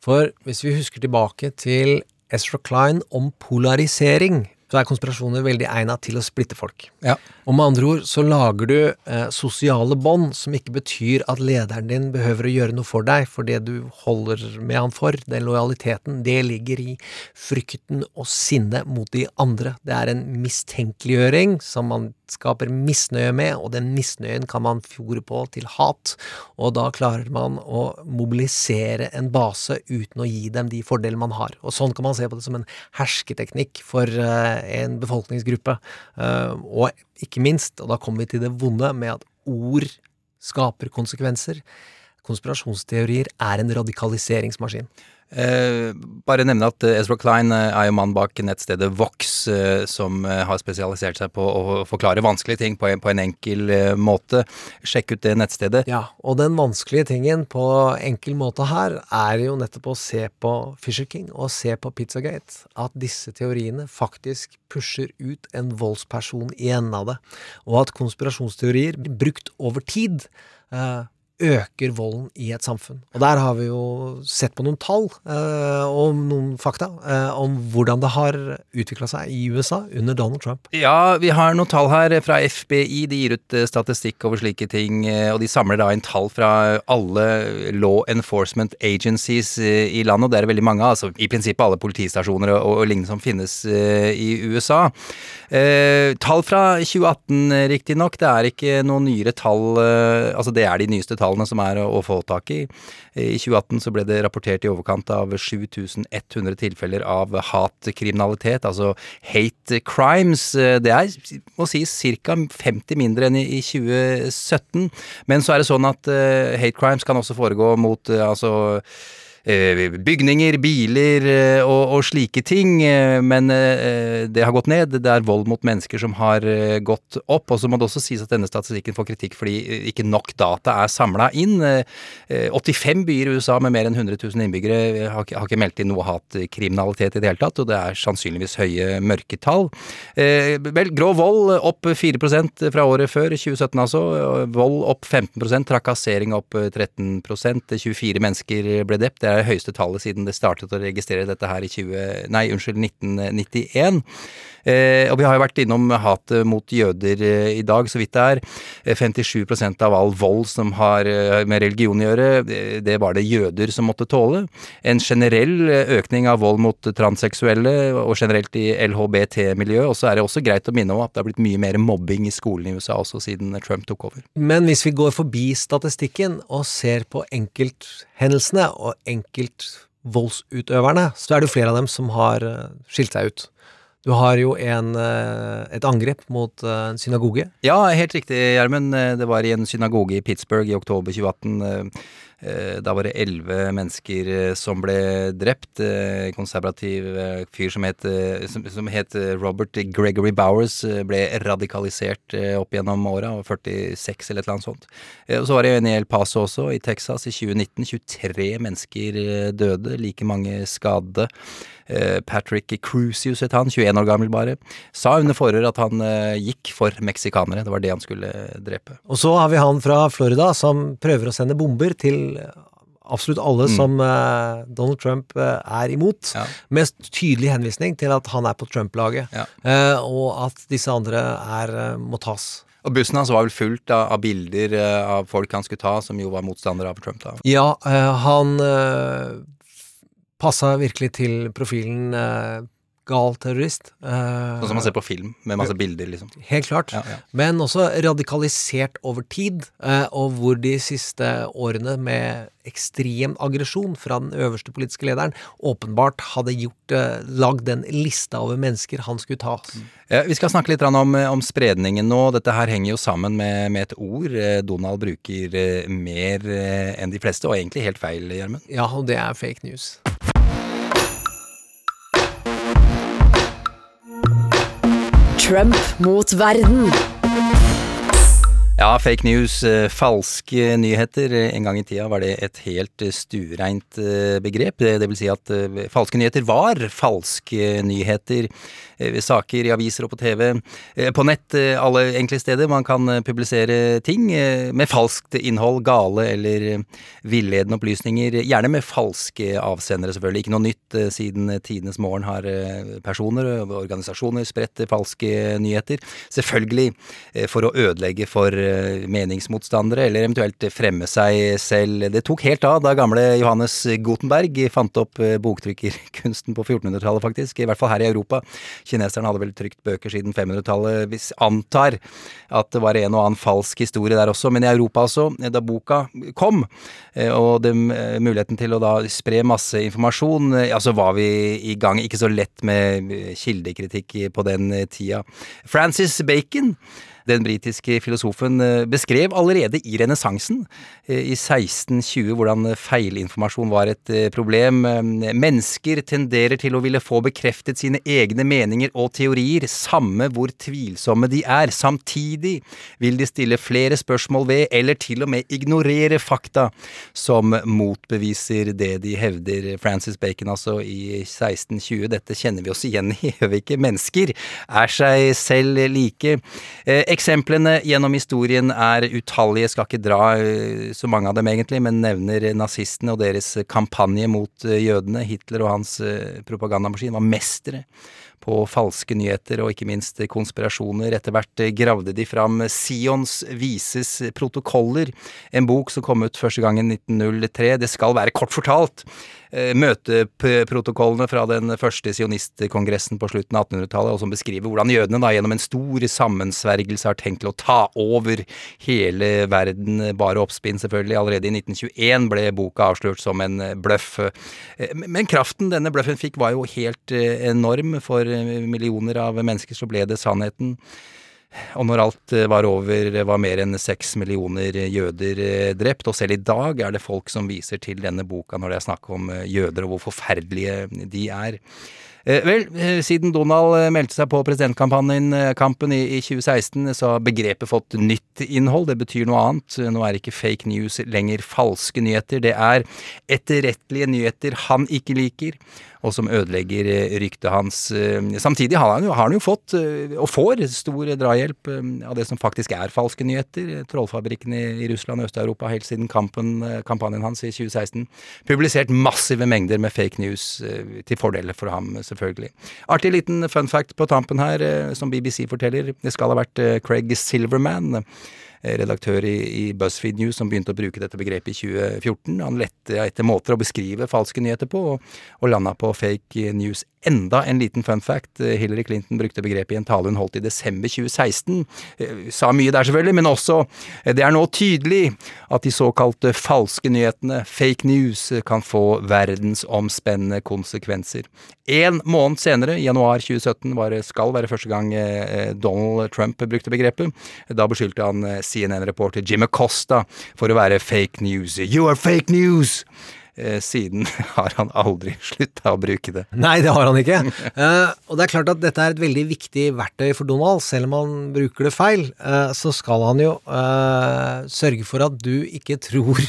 For hvis vi husker tilbake til Ezra Klein om polarisering, så er konspirasjoner veldig egnet til å splitte folk. Ja. Og med andre ord så lager du eh, sosiale bånd som ikke betyr at lederen din behøver å gjøre noe for deg, for det du holder med han for, den lojaliteten, det ligger i frykten og sinnet mot de andre. Det er en mistenkeliggjøring som man skaper misnøye med, og den misnøyen kan man fjore på til hat, og da klarer man å mobilisere en base uten å gi dem de fordelene man har. Og sånn kan man se på det som en hersketeknikk for eh, en befolkningsgruppe. Eh, og ikke minst, og da kommer vi til det vonde med at ord skaper konsekvenser. Konspirasjonsteorier er en radikaliseringsmaskin. Eh, bare nevne at eh, Ezra Klein eh, er jo mann bak nettstedet Vox, eh, som eh, har spesialisert seg på å forklare vanskelige ting på en, på en enkel eh, måte. Sjekk ut det nettstedet. Ja, og den vanskelige tingen på enkel måte her er jo nettopp å se på Fisher King og se på Pizzagate. At disse teoriene faktisk pusher ut en voldsperson i enden av det. Og at konspirasjonsteorier blir brukt over tid eh, øker volden i et samfunn. Og der har vi jo sett på noen tall eh, og noen fakta eh, om hvordan det har utvikla seg i USA under Donald Trump. Ja, vi har noen tall her fra FBI. De gir ut eh, statistikk over slike ting, eh, og de samler da inn tall fra alle law enforcement agencies eh, i landet, og det er veldig mange. Altså i prinsippet alle politistasjoner og, og lignende som finnes eh, i USA. Tall fra 2018 riktignok, det er ikke noen nyere tall, altså det er de nyeste tallene som er å, få tak i. I 2018 så ble det rapportert i overkant av 7100 tilfeller av hatkriminalitet, altså hate crimes. Det er, må sies, ca. 50 mindre enn i, i 2017. Men så er det sånn at uh, hate crimes kan også foregå mot uh, altså eh, bygninger, biler eh, og, og slike ting, eh, men eh, det har gått ned. Det er vold mot mennesker som har eh, gått opp. Og så må det også sies at denne statistikken får kritikk fordi eh, ikke nok data er samla inn. Eh, 85 byer i USA med mer enn 100 000 innbyggere eh, har, ikke- meldt inn noe hatkriminalitet i det hele tatt, og det er sannsynligvis høye mørketall. Eh, vel, grå vold opp 4% fra året før, 2017 altså. Vold opp 15% trakassering opp eh, 13% 24 mennesker ble drept. Det er det høyeste tallet siden det startet å registrere dette her i 20, nei, unnskyld, 1991. Eh, og vi har jo vært innom hatet mot jøder eh, i dag, så vidt det er. Eh, 57% av all vold som har eh, med religion å gjøre, eh, det var det jøder som måtte tåle. En generell eh, økning av vold mot transseksuelle, og generelt i LHBT-miljøet. Og så er det også greit å minne om at det har blitt mye mer mobbing i skolen i USA også siden Trump tok over. Men hvis vi går forbi statistikken og ser på enkelthendelsene og enkeltvoldsutøverne, så er det jo flere av dem som har eh, skilt seg ut. Du har jo en, eh, et angrep mot eh, en synagoge. Ja, helt riktig, Gjermund. Det var i en synagoge i Pittsburgh i oktober 2018. eh, Da var det elleve mennesker som ble drept. En konservativ fyr som het, som, som het Robert Gregory Bowers, ble radikalisert opp gjennom åra, og 46 eller et eller annet sånt. Og så var det en i El Paso også, i Texas, i 2019. 23 mennesker døde, like mange skadde. Eh, Patrick Crucius het han, 21 år gammel bare, sa under forhør at han eh, gikk for meksikanere. Det var det han skulle eh, drepe. Og så har vi han fra Florida som prøver å sende bomber til absolutt alle Mm. som Donald Trump er imot, med tydelig henvisning til at han er på Trump-laget, eh, og at disse andre er, må tas. Og bussen hans var vel fullt av, av bilder av folk han skulle ta, som jo var motstandere av Trump. da. Ja, han passa virkelig til profilen eh, gal terrorist. Eh, Sånn som man ser på film, med masse bilder, liksom. Helt klart. Ja, ja. Men også radikalisert over tid, eh, og hvor de siste årene med ekstrem aggresjon fra den øverste politiske lederen åpenbart hadde gjort eh, lagd den lista over mennesker han skulle ta. Ja, vi skal snakke litt om, om spredningen nå. Dette her henger jo sammen med, med et ord eh, Donald bruker eh, mer eh, enn de fleste, og egentlig helt feil, Gjermund. Ja, og det er fake news. Trump mot verden. Ja, fake news, eh, falske nyheter. En gang i tida var det et helt eh, stuereint eh, begrep. Det vil si at eh, falske nyheter var falske nyheter. eh, Saker i aviser og på TV. Eh, På nett, eh, alle enkle steder. Man kan eh, publisere ting eh, med falskt innhold, gale eller eh, villedende opplysninger. Gjerne med falske avsendere, selvfølgelig. Ikke noe nytt eh, siden tidenes morgen har eh, personer og organisasjoner spredt falske nyheter. Selvfølgelig eh, for å ødelegge for eh, meningsmotstandere, eller eventuelt fremme seg selv. Det tok helt av da gamle Johannes Gutenberg fant opp eh, boktrykkerkunsten på 1400-tallet, faktisk. I hvert fall her i Europa. Kineserne hadde vel trykt bøker siden 500-tallet. Vi antar at det var en og annen falsk historie der også, men i Europa altså, da boka kom, eh, og det, eh, muligheten til å da spre masse informasjon, eh, ja, så var vi i gang. Ikke så lett med eh, kildekritikk på den eh, tida. Francis Bacon den britiske filosofen eh, beskrev allerede i renessansen, eh, i 1620, hvordan feilinformasjon var et eh, problem. Mennesker tenderer til å ville få bekreftet sine egne meninger og teorier, samme hvor tvilsomme de er. Samtidig vil de stille flere spørsmål ved, eller til og med ignorere fakta som motbeviser det de hevder. Francis Bacon altså i 1620. Dette kjenner vi oss igjen i, gjør vi ikke? Mennesker er seg selv like. Eh, eksemplene gjennom historien er utallige, skal ikke dra eh, så mange av dem egentlig, men nevner nazistene og deres kampanje mot eh, jødene. Hitler og hans eh, propagandamaskin var mestere på falske nyheter og ikke minst konspirasjoner. Etter hvert gravde de fram Sions vises protokoller, en bok som kom ut første gang i 1903. Det skal være kort fortalt møteprotokollene fra den første sionistkongressen på slutten av 1800-tallet, og som beskriver hvordan jødene da gjennom en stor sammensvergelse har tenkt til å ta over hele verden. Bare oppspinn, selvfølgelig. Allerede i 1921 ble boka avslørt som en bløff. Eh, Men kraften denne bløffen fikk var jo helt eh, enorm. For eh, millioner av mennesker så ble det sannheten. Og når alt eh, var over, var mer enn seks millioner jøder eh, drept. Og selv i dag er det folk som viser til denne boka når det er snakk om eh, jøder og hvor forferdelige de er. Eh, Vel, eh, siden Donald eh, meldte seg på presidentkampanjen eh, kampen i, i 2016, så har begrepet fått nytt innhold. Det betyr noe annet. Nå er ikke fake news lenger falske nyheter. Det er etterrettelige nyheter han ikke liker, og som ødelegger eh, ryktet hans. Eh, Samtidig har han jo, har han jo fått, eh, og får, stor drahjelp av det som faktisk er falske nyheter. Trollfabrikken i, Russland og Øst-Europa helt siden kampen, kampanjen hans i 2016 publisert massive mengder med fake news til fordel for ham, selvfølgelig. Artig liten fun fact på tampen her, som BBC forteller. Det skal ha vært Craig Silverman, redaktør i, i BuzzFeed News, som begynte å bruke dette begrepet i 2014. Han lette etter måter å beskrive falske nyheter på, og, og landa på fake news. Enda en liten fun fact. eh, Hillary Clinton brukte begrepet i en tale hun holdt i desember 2016. Eh, Sa mye der, selvfølgelig, men også eh, det er nå tydelig at de såkalte falske nyhetene, fake news, kan få verdensomspennende konsekvenser. En måned senere, i januar 2017, var det skal være første gang Donald Trump brukte begrepet. Da beskyldte han CNN-reporter Jim Acosta for å være fake news. You are fake news! Eh, Siden har han aldri slutta å bruke det. Nei, det har han ikke. Eh, og det er klart at dette er et veldig viktig verktøy for Donald. Selv om han bruker det feil, eh, så skal han jo sørge for at du ikke tror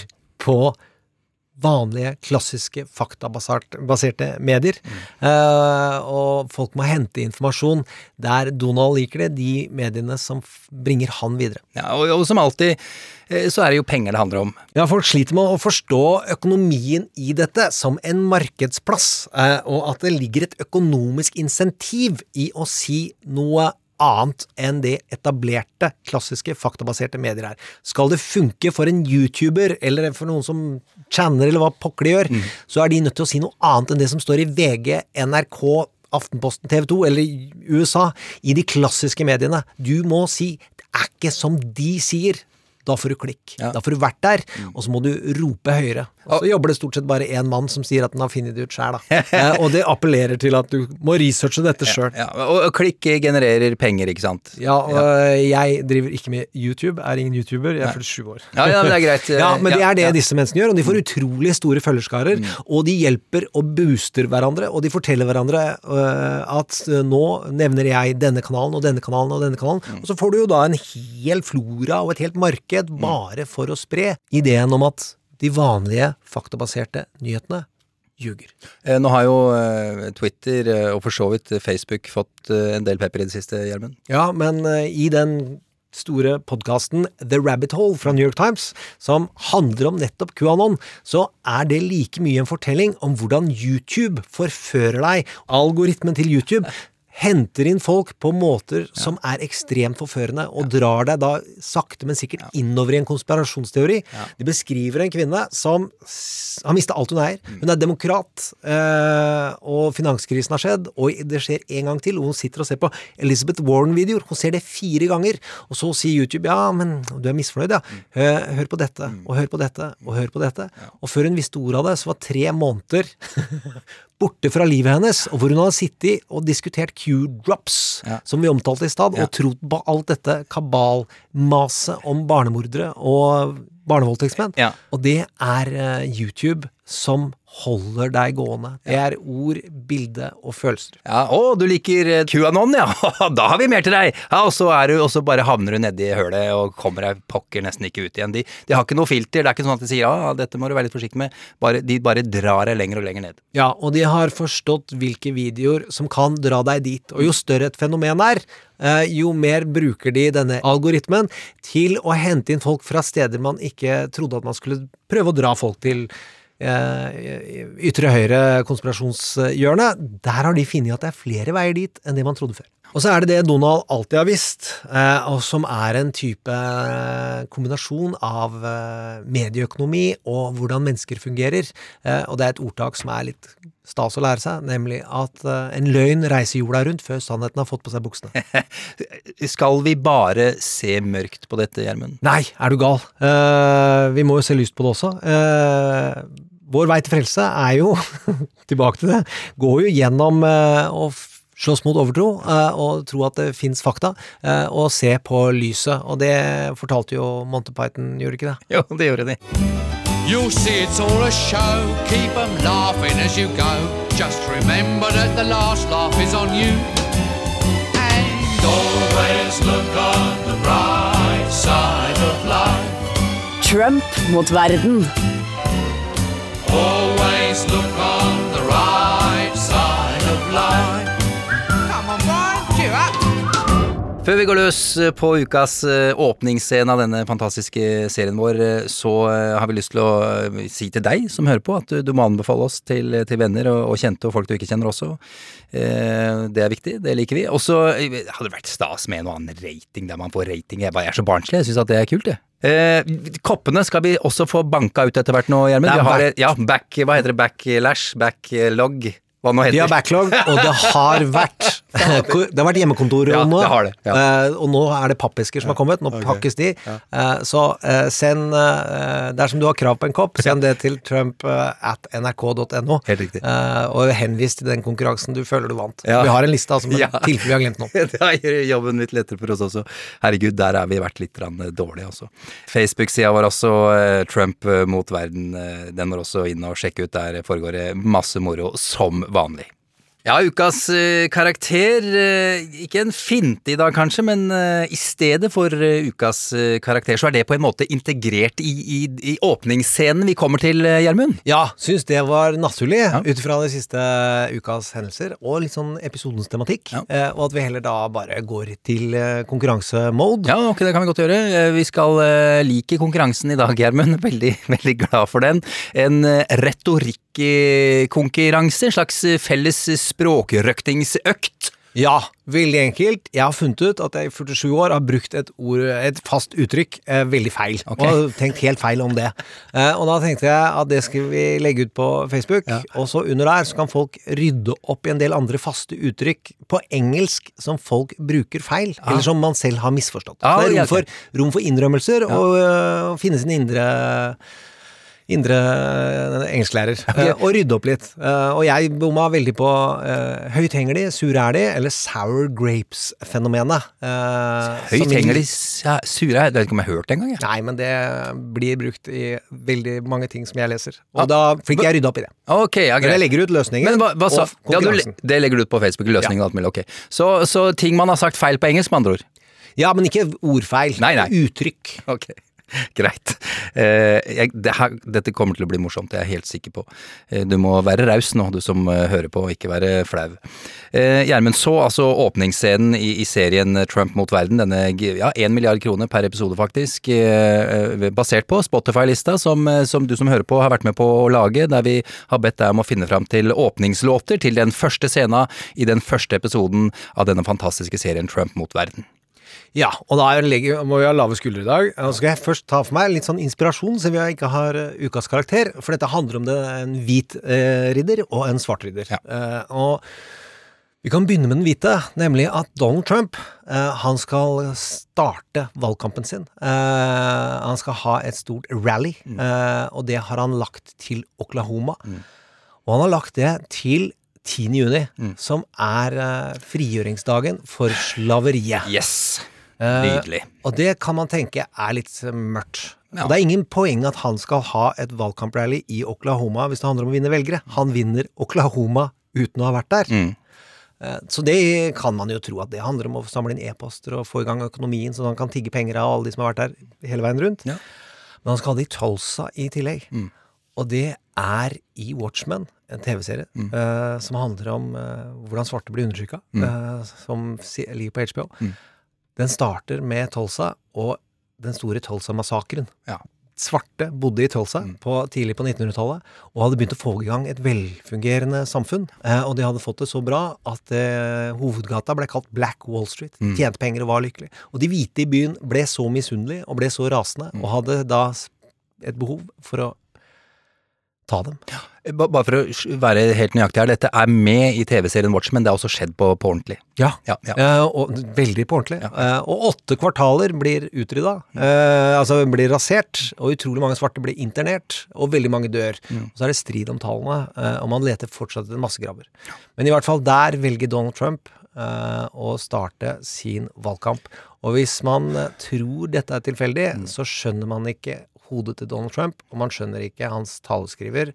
på vanlige, klassiske, faktabaserte medier. Eh, og folk må hente informasjon der Donald liker det, de mediene som bringer han videre. Ja, og, og som alltid eh, så er det jo penger det handler om. Ja, folk sliter med å forstå økonomien i dette som en markedsplass, uh, og at det ligger et økonomisk insentiv i å si noe annet enn det etablerte, klassiske, faktabaserte medier er. Skal det funke for en YouTuber, eller for noen som channer, eller hva pokker de gjør, så er de nødt til å si noe annet enn det som står i VG, NRK, Aftenposten, TV 2 eller USA, i de klassiske mediene. Du må si 'det er ikke som de sier'. Da får du klikk. Da får du vært der, og så må du rope høyere. Og så jobber det stort sett bare én mann som sier at den har funnet det ut sjæl, da. Eh, og det appellerer til at du må researche dette sjøl. Ja, og, og klikk genererer penger, ikke sant? Ja, og ja. jeg driver ikke med YouTube, er ingen YouTuber, jeg er 47 år. Ja, ja, men det er greit. ja, men det er det ja. disse menneskene gjør, og de får utrolig store følgerskarer, og de hjelper og booster hverandre, og de forteller hverandre øh, at øh, nå nevner jeg denne kanalen og denne kanalen og denne kanalen, og så får du jo da en hel flora og et helt marked bare for å spre ideen om at de vanlige faktabaserte nyhetene ljuger. Eh, Nå har jo eh, Twitter eh, og for så vidt Facebook fått en del pepper i det siste, Gjermund. Ja, men i den store podkasten The Rabbit Hole fra New York Times, som handler om nettopp QAnon, så er det like mye en fortelling om hvordan YouTube forfører deg. Algoritmen til YouTube henter inn folk på måter som er ekstremt forførende, og drar deg da sakte, men sikkert innover i en konspirasjonsteori. De beskriver en kvinne som har mista alt hun eier. Hun er demokrat, øh, og finanskrisen har skjedd, og det skjer en gang til, og hun sitter og ser på Elizabeth Warren-videoer. Hun ser det fire ganger, og så sier YouTube ja, men du er misfornøyd, ja. Hør, hør på dette, og hør på dette, og hør på dette. Og før hun visste ordet av det, så var tre måneder borte fra livet hennes, og hvor hun hadde sittet og diskutert Q-drops, som vi omtalte i stad, og trodd på alt dette kabalmaset om barnemordere og barnevoldtektsmenn. Og det er eh, YouTube som holder deg gående. Det er ord, bilde og følelser. Ja, å, du liker eh, QAnon, ja! Da har vi mer til deg! Ja, Og så, du, og så bare havner du nedi hølet og kommer deg pokker nesten ikke ut igjen. De, de har ikke noe filter. Det er ikke sånn at de sier ja, dette må du være litt forsiktig med. Bare, de bare drar deg lenger og lenger ned. Ja, og de har forstått hvilke videoer som kan dra deg dit. Og jo større et fenomen er, eh, jo mer bruker de denne algoritmen til å hente inn folk fra steder man ikke trodde at man skulle prøve å dra folk til. Eh, Ytre høyre konspirasjonshjørne. Der har de funnet at det er flere veier dit enn det man trodde før. Og så er det det Donald alltid har visst, eh, og som er en type eh, kombinasjon av medieøkonomi og hvordan mennesker fungerer. Eh, og det er et ordtak som er litt stas å lære seg, nemlig at en løgn reiser jorda rundt før sannheten har fått på seg buksene. Skal vi bare se mørkt på dette, Gjermund? Nei, er du gal? Eh, vi må jo se lyst på det også. Vår vei til frelse er jo, tilbake til det, går jo gjennom eh, å slåss mot overtro eh, og tro at det fins fakta, eh, og se på lyset. Og det fortalte jo Monty Python, gjorde ikke det? Jo, det gjorde de. You'll see it's all a show. Keep them laughing as you go. Just remember that the last laugh is on you. And always look on the bright side of life. Trump mot verden. Always look on the right side of life. Før vi går løs på ukas eh, åpningsscene av denne fantastiske serien vår, eh, så eh, har vi lyst til å eh, si til deg som hører på, at du, må anbefale oss til, til venner og, og kjente og folk du ikke kjenner også. Eh, det er viktig, det liker vi. Og så eh, hadde det vært stas med noe annen rating, der man får rating. Jeg bare jeg er så barnslig, jeg syns at det er kult, jeg. Eh, koppene skal vi også få banka ut etter hvert nå, Gjermund. Er ja, back, hva heter det, backlash, backlog, hva nå heter det? Vi har backlog, og det har vært Det har vært hjemmekontor Ja, nå. det har det, ja. Eh, og nå er det pappesker som har kommet. Nå pakkes de. Eh, så eh, send Dersom du har krav på en kopp, send det til trump at nrk.no. Helt riktig. Og henvis til den konkurransen du føler du vant. Ja. Vi har en liste altså, men Ja. tilfelle vi har glemt noe. Det gjør jobben litt lettere for oss også. Herregud, der har vi vært litt dårlige, altså. Facebook-sida var også, Trump mot verden, den var også inne og sjekke ut. Der foregår det masse moro, som vanlig. Ja, ukas eh, karakter. eh, ikke en finte i dag, kanskje, men eh, i stedet for ukas karakter, så er det på en måte integrert i, i, i åpningsscenen vi kommer til, Gjermund. Ja, syns det var naturlig ut fra de siste ukas hendelser, og litt sånn episodens tematikk. Ja. og at vi heller da bare går til konkurransemode. Ja, ok, det kan vi godt gjøre. Vi skal like konkurransen i dag, Gjermund. Veldig, veldig glad for den. En eh, retorikkonkurranse, en slags eh, felles språkrøktingsøkt. Ja, veldig enkelt. Jeg har funnet ut at jeg i 47 år har brukt et, ord, et fast uttrykk eh, veldig feil. Okay. Og har tenkt helt feil om det. Eh, og da tenkte jeg at det skal vi legge ut på Facebook. Og så under der så kan folk rydde opp i en del andre faste uttrykk på engelsk som folk bruker feil. Eller som man selv har misforstått. Ja, det er rom for, rom for innrømmelser og øh, finne sin indre Indre øh, engelsklærer. Eh, og rydde opp litt. Eh, og jeg bomma veldig på uh, høyt henger de, sur er de, eller sour grapes-fenomenet. Høyt henger de sure er de? Det vet ikke om jeg har hørt det engang. Nei, men det blir brukt i veldig mange ting som jeg leser. Og da fikk jeg rydda opp i det. Ok, ja, greit. Men jeg legger ut løsningen Men hva, hva sa og ja, du. Det legger du ut på Facebook, løsningen og alt mulig. Ok. Så, så ting man har sagt feil på engelsk, med andre ord? Ja, men ikke ordfeil. Nei, nei. Uttrykk. Ok, greit. Eh, jeg, det her, dette kommer til å bli morsomt, det er jeg helt sikker på. Eh, du må være raus nå, du som eh, hører på, og ikke være flau. Gjermund så altså åpningsscenen i, i serien Trump mot verden, denne ja, 1 milliard kroner per episode faktisk, basert på Spotify-lista som, som du som hører på har vært med på å lage, der vi har bedt deg om å finne fram til åpningslåter til den første scena i den første episoden av denne fantastiske serien Trump mot verden. Ja, og da legger- må vi ha lave skuldre i dag. Nå skal jeg først ta for meg litt sånn inspirasjon, siden vi ikke har eh, ukas karakter. For dette handler om det, en hvit eh, ridder og en svart ridder. Eh, og vi kan begynne med den hvite, nemlig at Donald Trump eh, han skal starte valgkampen sin. Eh, han skal ha et stort rally, eh, og det har han lagt til Oklahoma. Og han har lagt det til 10. juni, som er uh, frigjøringsdagen for slaveriet. Yes! Nydelig. Nydelig. og det kan man tenke er litt eh, mørkt. Ja. Det er ingen poeng at han skal ha et valgkamprally i Oklahoma hvis det handler om å vinne velgere. Han vinner Oklahoma uten å ha vært der. Mm. Eh, Så det kan man jo tro at det handler om å samle inn e-poster og få i gang økonomien, så han kan tigge penger av alle de som har vært der hele veien rundt. Men han skal ha det i Tulsa i tillegg. Mm. Og det er i Watchmen, en TV-serie eh, som handler om uh, hvordan svarte blir undertrykka, Mm. uh, som ligger på HBO. Mm. Den starter med Tulsa og den store Tulsa-massakren. Ja. Svarte bodde i Tulsa på, tidlig på 1900-tallet og hadde begynt å få i gang et velfungerende samfunn. Og de hadde fått det så bra at hovedgata ble kalt Black Wall Street. Mm. Tjente penger og var lykkelig. Og de hvite i byen ble så misunnelige og ble så rasende og hadde da et behov for å ta dem. Ba- Bare for å være helt nøyaktig her, dette er med i TV-serien Watchmen, det har også skjedd på, på ordentlig. Ja. Ja, ja. Eh, og veldig på ordentlig. Eh, og åtte kvartaler blir utrydda. Eh, altså blir rasert, og utrolig mange svarte blir internert, og veldig mange dør. Og så er det strid om tallene, eh, og man leter fortsatt etter massegraver. Men i hvert fall der velger Donald Trump eh, å starte sin valgkamp. Og hvis man eh, tror dette er tilfeldig, så skjønner man ikke hodet til Donald Trump, og man skjønner ikke hans taleskriver.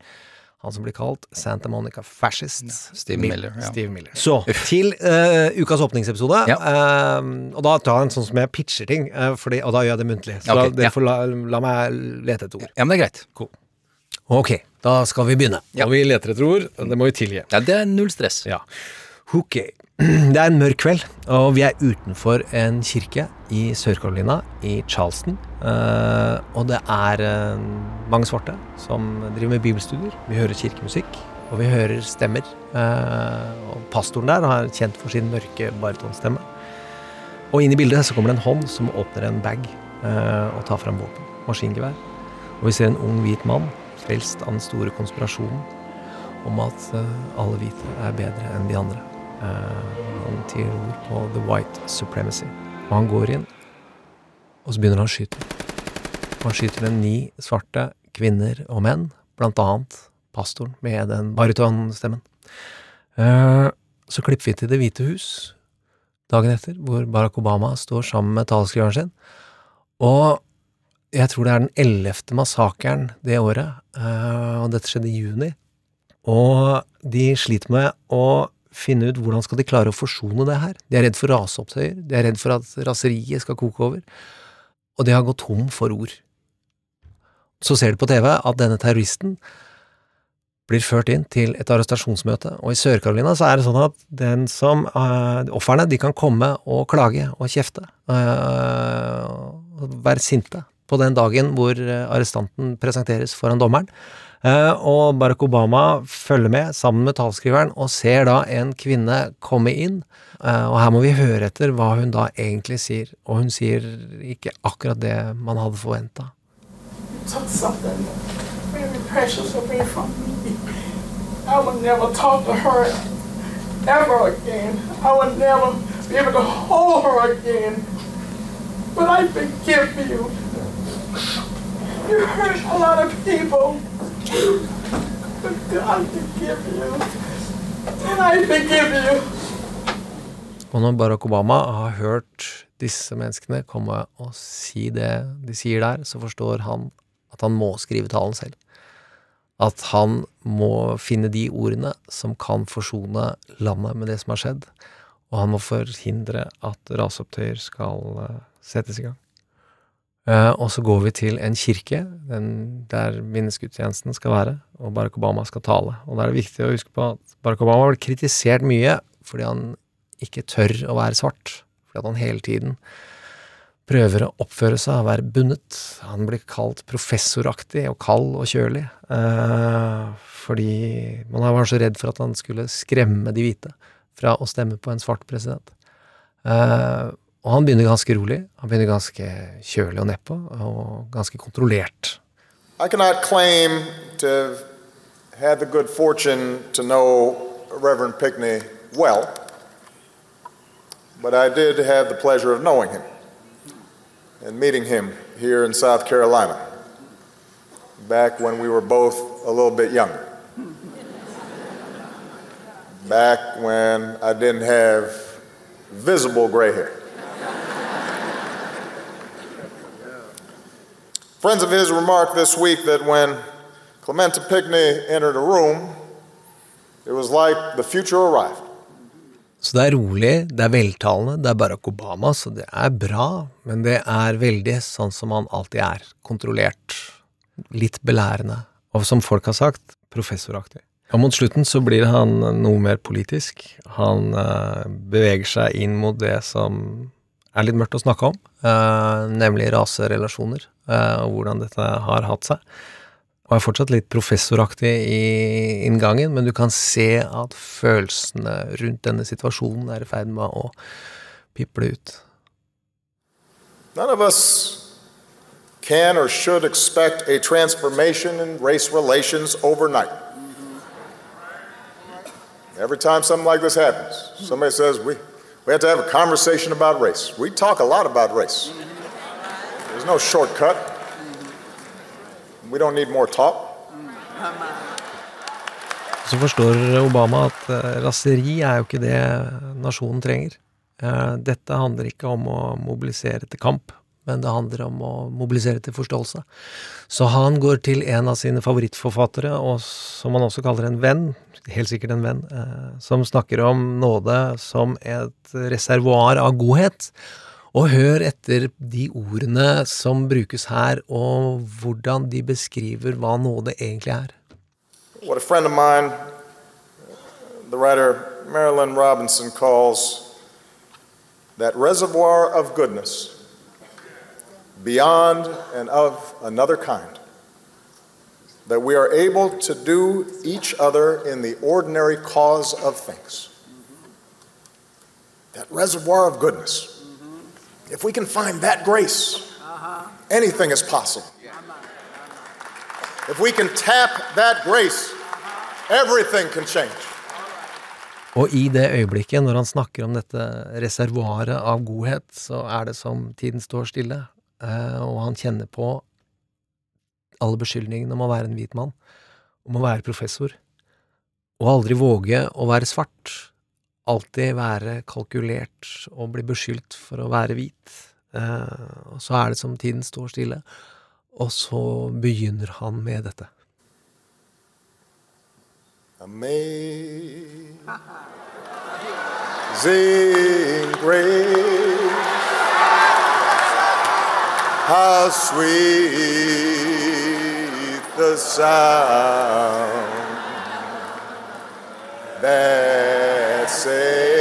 Han som blir kalt Santa Monica Fascist. Steve Miller, ja. Steve Miller. Så til uh, ukas åpningsepisode. eh, og da tar jeg en sånn som jeg pitcher ting, uh, fordi, og da gjør jeg det muntlig. Så okay, da, ja. får la, la meg lete etter ord. Ja, men det er greit. Ok, da skal vi begynne. Og vi leter etter ord. Det må vi tilgi. Ja, det er null stress. Ja. Ok. Det er en mørk kveld, og vi er utenfor en kirke i Sør-Carolina, i Charleston. Eh, og det er eh, mange svarte som driver med bibelstudier. Vi hører kirkemusikk, og vi hører stemmer. Eh, og pastoren der er kjent for sin mørke baritonstemme. Og inn i bildet så kommer det en hånd som åpner en bag og tar fram våpen. Maskingevær. Og vi ser en ung hvit mann, frelst av den store konspirasjonen om at alle hvite er bedre enn de andre. Eh, han tror på the white supremacy. Og han går inn, og så begynner han å skyte. Han skyter ned ni svarte kvinner og menn, blant annet pastoren med den barytonstemmen. Eh, så klipper vi til Det hvite hus dagen etter, hvor Barack Obama står sammen med taleskriveren sin. Og jeg tror det er den ellevte massakren det året, eh, og dette skjedde i juni. Og de sliter med å finne ut hvordan skal de klare å forsone det her. De er redd for raseopptøyer, de er redd for at raseriet skal koke over, og de har gått tom for ord. Så ser de på TV at denne terroristen blir ført inn til et arrestasjonsmøte, og i Sør-Carolina så er det sånn at den som, uh, offerne, de kan komme og klage og kjefte, uh, og være sinte på den dagen hvor eh, arrestanten presenteres foran dommeren. Eh, og Barack Obama følger med sammen med talskriveren og ser da en kvinne komme inn. Eh, og her må vi høre etter hva hun da egentlig sier. Og hun sier ikke akkurat det man hadde forventa. I would never talk to her ever again. I would never be able to hold her again. But I forgive you. You hurt a lot of people. Og når Barack Obama har hørt disse menneskene komme og si det de sier der, så forstår han at han må skrive talen selv. At han må finne de ordene som kan forsone landet med det som har skjedd, og han må forhindre at raseopptøyer skal eh, settes i gang. Eh, og så går vi til en kirke, den, der minnesgudstjenesten skal være, og Barack Obama skal tale. Og da er det viktig å huske på at Barack Obama har blitt kritisert mye fordi han ikke tør å være svart. Fordi at han hele tiden prøver å oppføre seg og være bundet. Han blir kalt professoraktig og kald og kjølig. Eh, fordi man var så redd for at han skulle skremme de hvite fra å stemme på en svart president. Eh, og han begynner ganske rolig. Han begynner ganske kjølig og nedpå, og ganske kontrollert. I cannot claim to have the good fortune to know Reverend Pickney well, but I did have the pleasure of knowing him and meeting him here in South Carolina back when we were both a little bit younger. Back when I didn't have visible gray hair. Friends of his remarked this week that when Clementa Pickney entered a room, it was like the future arrived. Så det er rolig, det er veltalende, det er Barack Obama, så det er bra, men det er veldig sånn som han alltid er. Kontrollert. Litt belærende. Og som folk har sagt, professoraktig. Og mot slutten så blir han noe mer politisk. Han eh, beveger seg inn mot det som er litt mørkt å snakke om, eh, nemlig raserelasjoner, eh, og hvordan dette har hatt seg. Og er fortsatt litt professoraktig i inngangen, men du kan se at følelsene rundt denne situasjonen er i ferd med å piple ut. None of us can or should expect a transformation in race relations overnight. Every time something like this happens, somebody says, we, we have to have a conversation about race. We talk a lot about race. There's no shortcut. We don't need more talk. Så forstår Obama at eh, raseri er jo ikke det nasjonen trenger. Eh, Dette handler ikke om å mobilisere til kamp, men det handler om å mobilisere til forståelse. Så han går til en av sine favorittforfattere, og som han også kaller en venn, helt sikkert en venn, eh, som snakker om nåde som et reservoar av godhet. Og hør etter de ordene som brukes her, og hvordan de beskriver hva nåde egentlig er. What a friend of mine, the writer Robinson, calls that reservoir of goodness beyond and of another kind. That we are able to do each other in the ordinary cause of things. That reservoir of goodness. If we can find that grace, anything is possible. If we can tap that grace, everything can change. Og i det øyeblikket, når han snakker om dette reservoaret av godhet, så er det som tiden står stille, og han kjenner på alle beskyldningene om å være en hvit mann, om å være professor, og aldri våge å være svart, alltid være kalkulert og bli beskyldt for å være hvit. Eh, Og så er det som tiden står stille, og så begynner han med dette. Amazing grace, how sweet the sound that saved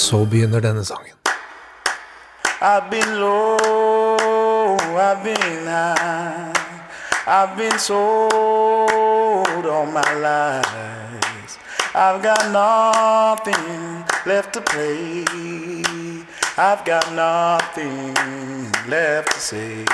Så begynner denne sangen. I've been low, I've been high, I've been sold all my lies. I've got nothing left to play. I've got nothing left to say.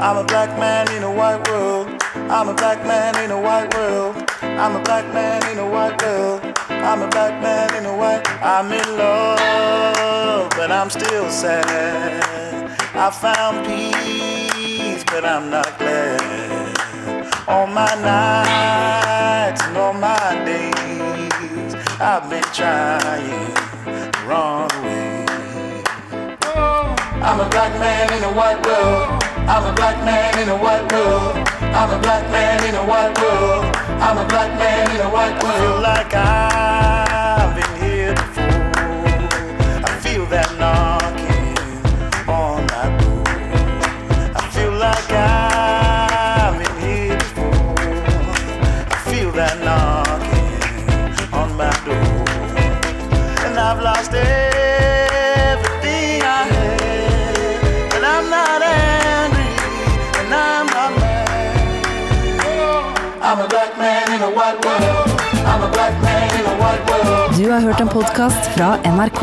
I'm a black man in a white world. I'm a black man in a white world. I'm a black man in a white world. I'm a black man in a white. I'm in love, but I'm still sad. I found peace, but I'm not glad. All my nights and all my days, I've been trying the wrong way. I'm a black man in a white world. I'm a black man in a white world. I'm a black man in a white world. I'm a black man in a white world. I feel like I've been here before. I feel that knocking on my door. I feel like I've been here before. I feel that knocking on my door. And I've lost everything Du har hørt en podkast fra NRK.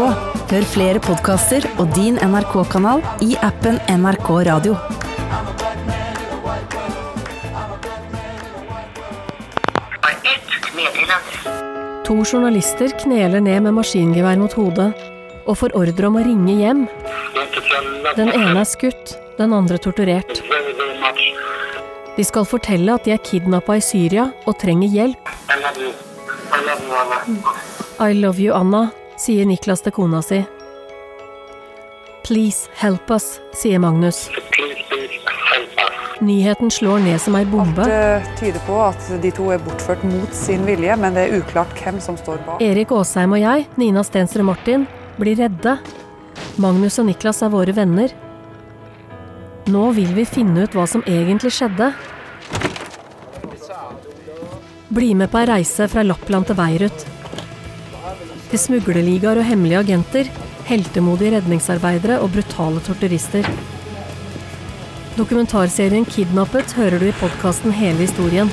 Hør flere podkaster og din NRK-kanal i appen NRK Radio. To journalister kneler ned med maskingevær mot hodet og får ordre om å ringe hjem. Den ene er skutt, den andre torturert. De skal fortelle at de er kidnappa i Syria og trenger hjelp. I love you, Anna, sier Niklas til kona si. Please help us, sier Magnus. Nyheten slår ned som ei bombe. Alt tyder på at de to er bortført mot sin vilje, men det er uklart hvem som står bak. Erik Aasheim og jeg, Nina Stensrud Martin, blir redde. Magnus og Niklas er våre venner. Nå vil vi finne ut hva som egentlig skjedde. Bli med på ei reise fra Lappland til Beirut. Til smuglerligaer og hemmelige agenter, heltemodige redningsarbeidere og brutale torturister. Dokumentarserien 'Kidnappet' hører du i podkasten Hele historien.